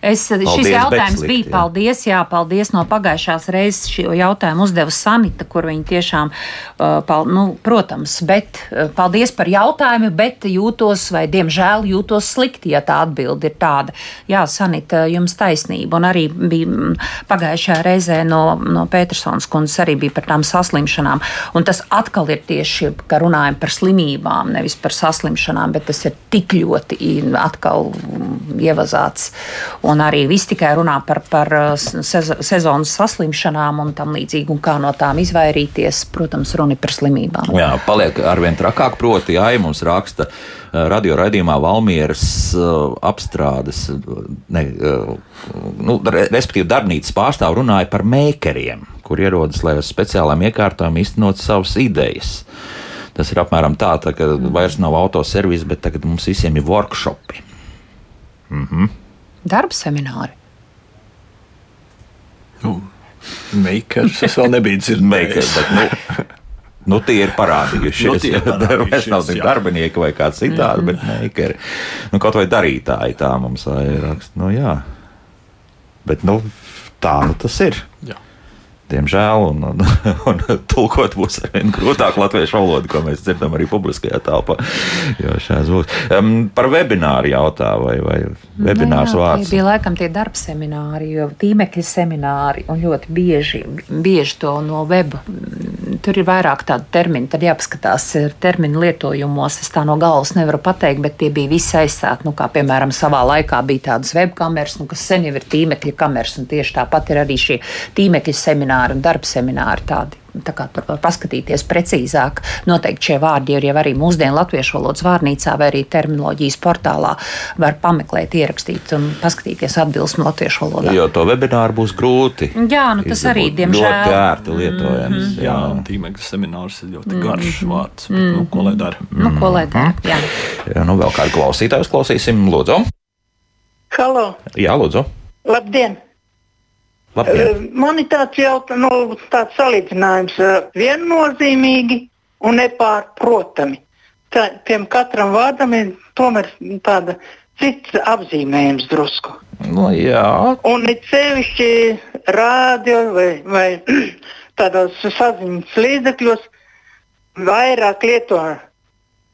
Es, šis Paldies, bet jautājums slikti, bija jā. paldies, jā, paldies no pagājušās reizes. Šo jautājumu uzdeva Sanita, kur viņa tiešām, uh, pal, nu, protams, bet uh, paldies par jautājumu, bet jūtos, vai diemžēl jūtos slikti, ja tā atbilde ir tāda. Jā, Sanita, jums taisnība. Un arī bija mm, pagājušajā reizē no, no Petersons kundzes arī bija par tām saslimšanām. Un tas atkal ir tieši, ka runājam par slimībām, nevis par saslimšanām, bet tas ir tik ļoti atkal mm, ievazāts. Un arī viss tikai runā par, par sez- sezonas saslimšanām un tam līdzīgi, un kā no tām izvairīties. Protams, runa par slimībām. Jā, paliek arvien trakāk. Proti, jā, mums raksta uh, radio raidījumā Valmieras uh, apstrādes, ne, nu, re, respektīvi, darbnīcas pārstāv runāja par mēkeriem, kur ierodas, lai uz speciālām iekārtām īstenot savas idejas. Tas ir apmēram tā, tā ka vairs nav autoservis, bet tagad mums visiem ir workshopi. Darba semināri. Nu, Makers es vēl nebiju dzirdējis. bet, nu, Nu, tie ir parādījušies. Nu, ir *laughs* Vairs nav tik darbinieki vai kāds citādi, bet mēkeri. Nu, kaut vai darītāji tā mums vai raksta. Nu, jā. Bet nu, tā nu tas ir. Jā. Diemžēl, un, un, *laughs* un tulkot būs arvien grūtāk latviešu valodu, ko mēs dzirdam arī publiskajā telpā. Um, par webināru jautā, vai, vai webinārs Nu jā, vārds? tie Bija laikam tie darba semināri, jo tīmekļa semināri un ļoti bieži, bieži to no weba. mm, Tur ir vairāk tādu terminu, tad jāpaskatās ir terminu lietojumos. Es tā no galvas nevaru pateikt, bet tie bija visi aizsāti. Nu, kā piemēram, savā laikā bija tādas webkameras, nu, kas sen jau ir tīmekļa kameras, un tieši tāpat ir arī šie tīmekļa semināri un darba semināri tādi. Tā kā tur var paskatīties precīzāk. Noteikti šie vārdi ir jau arī mūsdienu latviešu valodas vārnīcā vai arī terminoloģijas portālā. Var pameklēt, ierakstīt un paskatīties atbilsmu latviešu valodā. Jo to webināru būs grūti. Jā, nu tas arī, diemžēl. Ļoti ērti lietojams. Mhm. Jā, un tīmekļa seminārs ir ļoti garš vārds. Bet, nu, ko lai dara? Nu, ko lai dara? Jā. Jā, nu vēl kādu klausītāju klausīsim. Lūdzu. Halo, Jā, lūdzu. labdien! Labdien. Eh, Man ir tāds jautājums, nu, tāds salīdzinājums eh, viennozīmīgi un nepārprotami. Tā, tiem katram vārdam ir tomēr tāda cits apzīmējums drusku. Nu, jā, Un it sevišķi rādio vai, vai *clears throat* tādos saziņas līdzekļos vairāk lieto eh,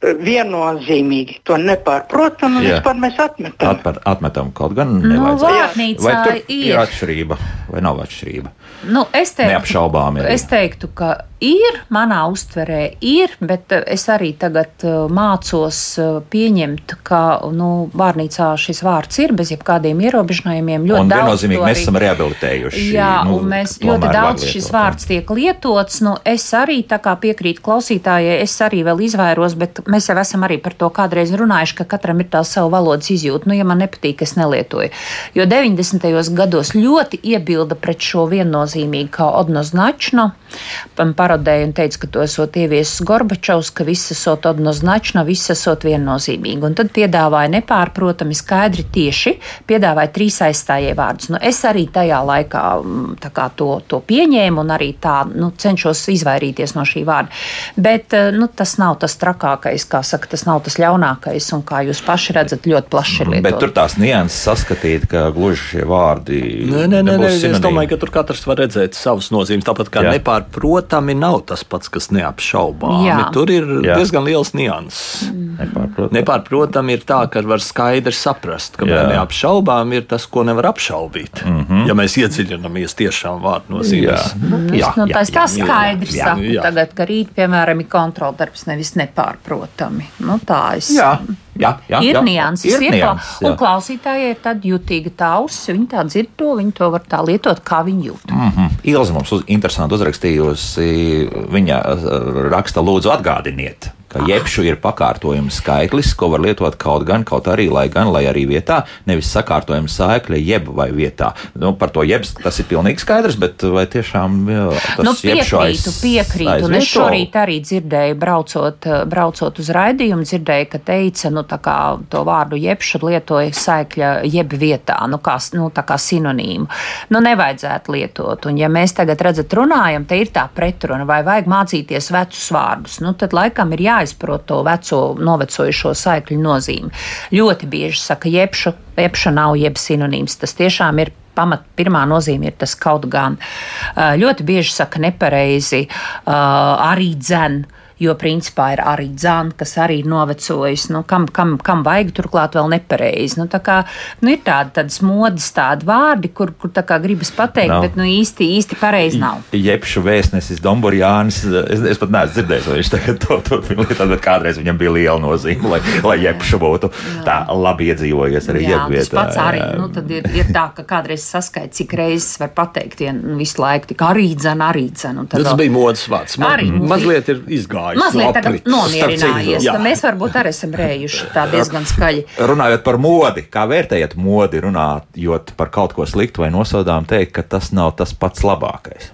viennozīmīgi. To nepārprotami Jā. vispār mēs atmetam. atmet, atmetam kaut gan Nu, nevajadzētu. vārnīcā Vai tur ir ir. atšķirība vai nav atšķirība? Nu, es teiktu, Neapšaubām ir. Es teiktu, ka ir, manā uztverē ir, bet eh, es arī tagad eh, mācos eh, pieņemt, ka nu, vārnīcā šis vārds ir bez jebkādiem ierobežojumiem. Ļoti Un daudz viennozīmīgi to mēs arī- esam rehabilitējuši. Jā, nu, un mēs ļoti daudz šis vārds tiek lietots. Nu, es arī tā kā piekrītu klausītājai, es arī vēl izvairos, bet mēs jau esam arī par to kādreiz runājuši, ka katram ir tā sava valodas izjūta. Nu, ja man nepatīk, es nelietoju. Jo 90. gados ļoti iebilda pret šo viennozīmīgi, kā Odnoznačno parodēja un teica, ka to esot ieviesis Gorbačovs, ka viss esot Odnoznačno, viss esot viennozīmīgi. Un tad piedāvāja nepārprotami skaidri tieši, piedāvāja trīs aizstājēju vārdus. Nu, es arī tajā laikā mm, tā kā to, to pieņēmu un arī tā nu, cenšos izvairīties no šī vārda. Bet eh, nu, tas nav tas trakākais, kā saka, tas nav tas ļaunākais, un kā jūs paši redzat, ļoti plaši ir Bet tur tās nianses saskatīt, ka gluži šie vārdi. Nē, nē, nē, nē es domāju, ka tur katrs var redzēt savas nozīmes. Tāpat kā Jā. nepārprotami nav tas pats, kas neapšaubāmi. Jā. Tur ir Jā. diezgan liels nianses. Nepārprotami. Nepārprotami ir tā, ka var skaidri saprast, ka Jā. neapšaubām ir tas, ko nevar apšaubīt. Mm -hmm. Ja mēs iedziļināmies tiešām vārdu Jā, nozīmēs. jā, nu, jā, tas jā, tā jā, skaidri jā. saku jā. tagad, ka rīt, piemēram, ir kontroldarbs, nevis nepārprotami. Nu, tā es. Jā, jā, jā, ir jā. nianses, ir, ir nianses, jā. un klausītājai ir tāda jutīga tausa. Viņi tā dzird to, viņi to var tā lietot, kā viņi jūt. Mhm. Ilza mums uz, interesanti uzrakstījusi. Viņa eh, raksta, lūdzu, atgādiniet, ka jebšu ir pakārtojuma skaitlis, ko var lietot kaut gan, kaut arī, lai gan, lai arī vietā, nevis sakārtojuma saikļa, jeb vai vietā. Nu, par to jebs tas ir pilnīgi skaidrs, bet vai tiešām jā, tas Nu, jebšu aiz- piekrītu, piekrītu. Un es šorīt arī dzirdēju, braucot, eh, braucot uz raidījumu, dzirdēju, ka teica, nu, tā kā to vārdu jebšu lietoja saikļa jeb vietā, nu, kā, nu, tā kā sinonīmu. Nu, nevajadzētu lietot. Un ja mēs tagad redzat runājam, te ir tā pretruna, vai vajag mācīties vecus vārdus, nu, tad laikam ir jāizprot to veco, novecojušo saikļu nozīmi. Ļoti bieži saka jebšu, jebša nav jeb sinonīms. Tas tiešām ir pamat, pirmā nozīme ir tas kaut gan. Uh, Ļoti bieži saka nepareizi, uh, arī dzen. Jo principā ir arī dzēna, kas arī ir novecojis. Nu, kam, kam, kam vajag turklāt vēl nepareizi. Nu, tā kā, nu, ir tādi, tādas modes, tādi vārdi, kur, kur tā kā gribas pateikt, Nav. bet nu, īsti, īsti pareizi nav. Jebšu vēstnesis Domburjānis. Es, es pat neesmu dzirdējis, vai viņš tagad to turpina lietot, bet kādreiz viņam bija liela nozīme, lai, lai jebšu būtu tā labi iedzīvojies arī Jā, tas jebvietā. pats arī nu, tad ir, ir tā, ka kādreiz saskaita, cik reizes var pateikt vien, nu, visu laiku, tik arī dzēna, arī dzēna. Tas bija modes vārds. Man, mazliet ir izgājis. Mazliet no tagad nomierinājies. tad Mēs varbūt arī esam rējuši tā diezgan skaļi. Runājot par modi, kā vērtējat modi, runājot par kaut ko sliktu vai nosodām, teikt, ka tas nav tas pats labākais.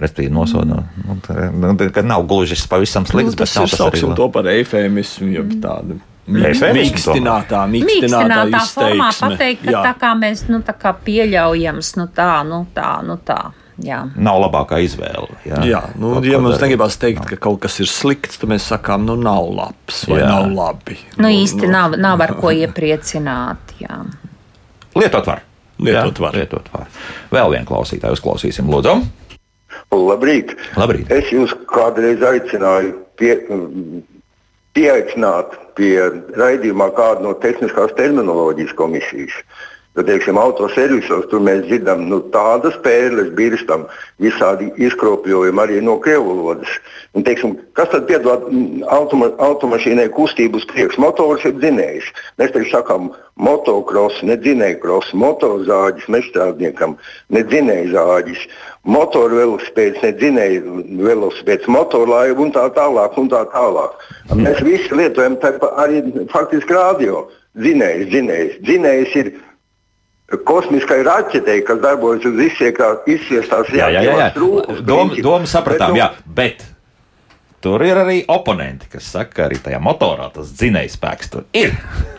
Respektīvi, nosodām, nu, tā- nu, tā- ka nav gluži pavisam Nu, slikts, bet tas ir arī to par eifēmismu, jeb tādu Eifēmismu mīkstinātā, mīkstinātā Mīkstinātā formā pateikt, ka Jā. tā kā mēs nu, tā kā pieļaujams, nu tā, nu tā, nu tā. Jā. Nav labākā izvēle. Jā, Jā, nu, Kaut ja mums darīt. negribas teikt, ka kaut kas ir slikts, tad mēs sakām, nu, nav labs vai Jā. jā. nav labi. Nu, īsti nav, nav ar ko iepriecināt. Jā. Lietot var. lietot var. Lietot var. Vēl vienu klausītāju uzklausīsim, lūdzu. Labrīt. Labrīt. Es jūs kādreiz aicināju pie, pieaicināt pie raidījumā kādu no tehniskās terminoloģijas komisijas. Jo, teiksim, autoservisos tur mēs dzirdam nu, tādas pērles, birstam, visādi izkropļojumi arī no krievu valodas. Un, teiksim, kas tad piedod automa, automašīnai kustību uz priekšu? Motors ir dzinējs. Mēs taču sakām motocross, ne dzinējkross, motorzāģis mežstrādniekam, ne dzinējzāģis, motoru velospēds, ne dzinēju velospēds, motorlaivu un tā tālāk. Un tā tālāk. Mēs visi lietojam arī faktiski radio. Dzinējs, dzinējs. Dzinējs ir kosmiskai raķetei, kas darbojas uz izsiestās jā, jā, jā, jā. Doma, doma sapratām, bet, nu, jā, bet tur ir arī oponenti, kas saka, ka arī tajā motorā tas dzinējs spēks tur ir.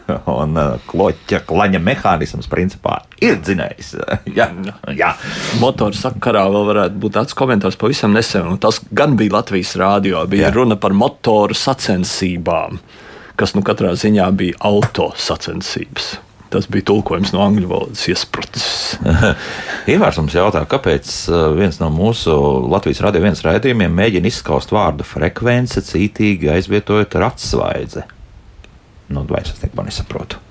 *laughs* Un uh, kloķa klaņa mehānisms principā ir dzinējs. *laughs* jā, jā. Motora sakarā vēl varētu būt tāds komentārs pavisam nesen, tas gan bija Latvijas rādio, bija jā. runa par motoru sacensībām, kas nu katrā ziņā bija auto sacensības. Tas bija tulkojums no angļu valodas iesprūdis. *laughs* Ivārs mums jautā, kāpēc uh, viens no mūsu Latvijas radio viens raidījumiem mēģina izskaust vārdu frekvence, cītīgi aizvietojot ar atsvaidzi. Nu, vai es neko nesaprotu?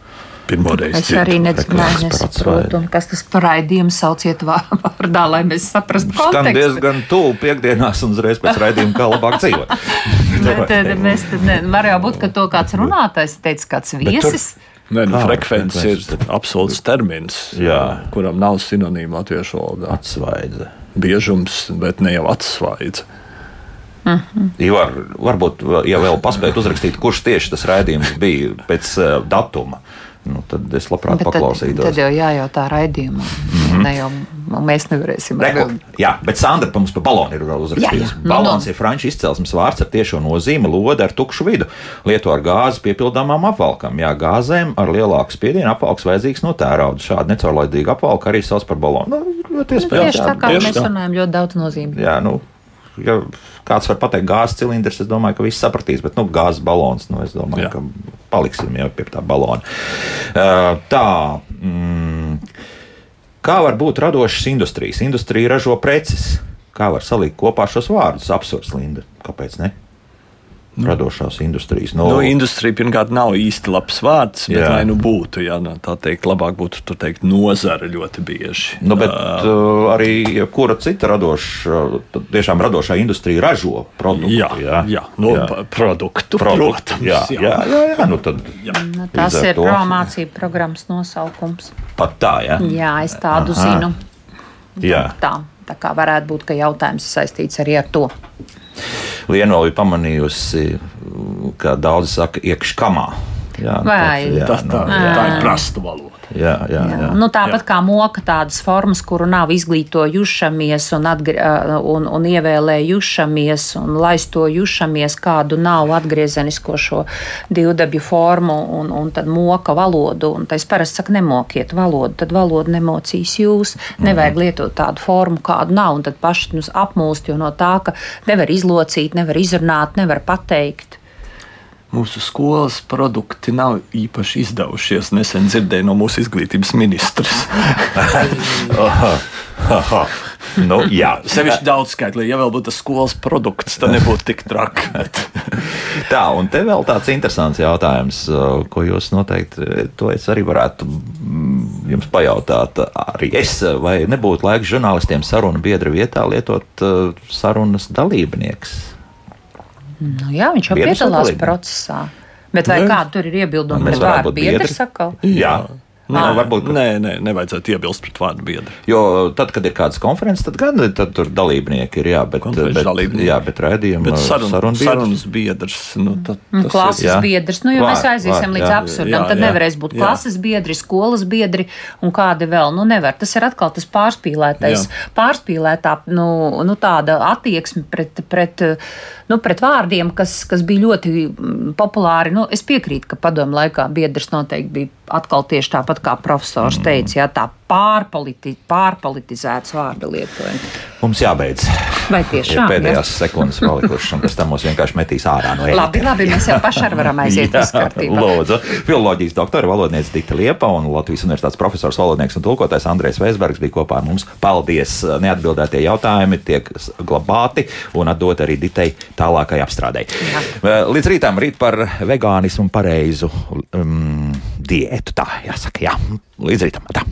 Pirmoreiz es arī nesaprotu, kas tas par raidījumu sauciet *laughs* vārdā, lai mēs saprastu kontekstu. Skan diezgan tuvu piekdienās un uzreiz pēc raidījuma, kā labāk dzīvot. *laughs* Bet, mēs tad, ne, var jau būt, ka to kāds runātājs teica, kāds viesis. Tur, Nē, nu, frekvence ir absolūts termins, jā. kuram nav sinonīma latviešu valodā. Atsvaidze. Biežums, bet ne jau atsvaidze. Uh -huh. Ivar, varbūt, ja vēl paspētu uzrakstīt, kurš tieši tas raidījums bija pēc uh, datuma, nu, tad es labprāt bet paklausītos. Tad, tad jau jājautā raidījumam. Mm -hmm. Jau, mēs nevarēsim. Reku, jā, bet Sandra mums pa balonu ir uzrakstījusi. Nu, Balons no. ir franču izcelsmes vārds ar tiešo nozīmi lode ar tukšu vidu. Lieto ar gāzi piepildāmām apvalkam. Jā, gāzēm ar lielāku spiedienu apvalks vajadzīgs no tērauda. Šādu necaurlaidīgu apvalku arī sauc par balonu. Nu, ļoti iespējams. Tieši tā kā mēs runājam, ļoti daudz nozīmē. Jā, nu, ja kāds var pateikt, gāzes cilindrs, es domāju, ka viss sapratīs, bet nu, gāzes balons, nu, es domāju, Jā. ka paliksim jau pie tā balona. Uh, tā. Mm, kā var būt radošas industrijas? Industrija ražo preces. Kā var salikt kopā šos vārdus? Absurds, Linda. Kāpēc ne? Nu. radošās industrijas. No, nu, industrija pirmkārt nav īsti labs vārds, bet jā. lai nu būtu, jā, nu, tā teikt, labāk būtu teikt, nozara ļoti bieži. Nu, bet uh, arī ja kura cita radoša, tiešām radošā industrija ražo produktu. Jā, jā, jā, nu, jā. produktu, produktu, protams. Jā, jā, jā, jā, nu tad. Jā. Nu, tas ir promācība programmas nosaukums. Pat tā, jā. Jā, es tādu Aha. zinu. Jā. Tā, tā kā varētu būt, ka jautājums saistīts arī ar to. Lienu vēl ir pamanījusi, ka daudzi saka, iekškamā. Jā, Vai, tad, jā, tā, tā, no, jā. tā ir prasta valoda. Jā, jā, jā. Jā. Nu, tāpat jā. kā moka tādas formas, kuru nav izglītojušamies un, atgri, un, un ievēlējušamies un laistojušamies, kādu nav atgriezenisko šo divdabju formu un, un tad moka valodu. Un es parasti saku, nemokiet valodu, tad valoda nemocīs jūs. Nevajag mhm. lietot tādu formu, kādu nav, un tad paši nu, apmūst, jo no tā, ka nevar izlocīt, nevar izrunāt, nevar pateikt mūsu skolas produkti nav īpaši izdevušies. Nesen dzirdēju no mūsu izglītības *laughs* aha. Nu, jā, sevišķi daudz skaitlī. Ja vēl būtu tas skolas produkts, tad nebūtu tik traki. *laughs* Tā, un te vēl tāds interesants jautājums, ko jūs noteikti, to es arī varētu mm, jums pajautāt. Arī es, vai nebūtu laiks žurnālistiem sarunu biedra vietā lietot sarunas dalībnieks? Nu, jā, viņš jau piedalās procesā. Bet vai kāda tur ir iebilduma pret vārdu biedru sakau? Jā. Nē, ah. varbūt nē, nē, nevajadzētu iebilst pret vārdu biedru. Jo tad, kad ir kādas konferences, tad gan tad tur dalībnieki ir, jā, bet, bet, jā, bet raidījuma bet sarun, sarun biedrs. sarunas biedrs. Nu, tad, nu, klases ir, biedrs, nu, jo var, mēs aiziesim var, līdz jā, absurdam, jā, tad jā, nevarēs būt jā. klases biedri, skolas biedri un kādi vēl. Nu, nevar. Tas ir atkal tas pārspīlētais, jā. pārspīlētā, nu, nu, tāda attieksme pret, pret, nu, pret vārdiem, kas, kas bija ļoti populāri. Nu, es piekrītu, ka padomu laikā biedrs noteikti bija atkal tieši tāpat tāpat kā profesors teica, jā, tā pārpoliti, pārpolitizēts vārda lietojums. Mums jābeidz. Vai tiešām? pēdējās sekundes palikušas, un pēc tam mūs vienkārši metīs ārā no Labi, ētera. labi, mēs jau paši varam aiziet uz kārtību. Lūdzu, filoloģijas doktora valodniece Dita Liepa un Latvijas Universitātes profesors, valodnieks un tulkotājs Andrēs Vēsbergs bija kopā ar mums. Paldies! Neatbildētie jautājumi tiek glabāti un atdot arī Ditai tālākai apstrādei. Līdz rītam rīt par vegānismu pareizu um, diētu. Tā jāsaka, jā. Līdz rītam. Tā.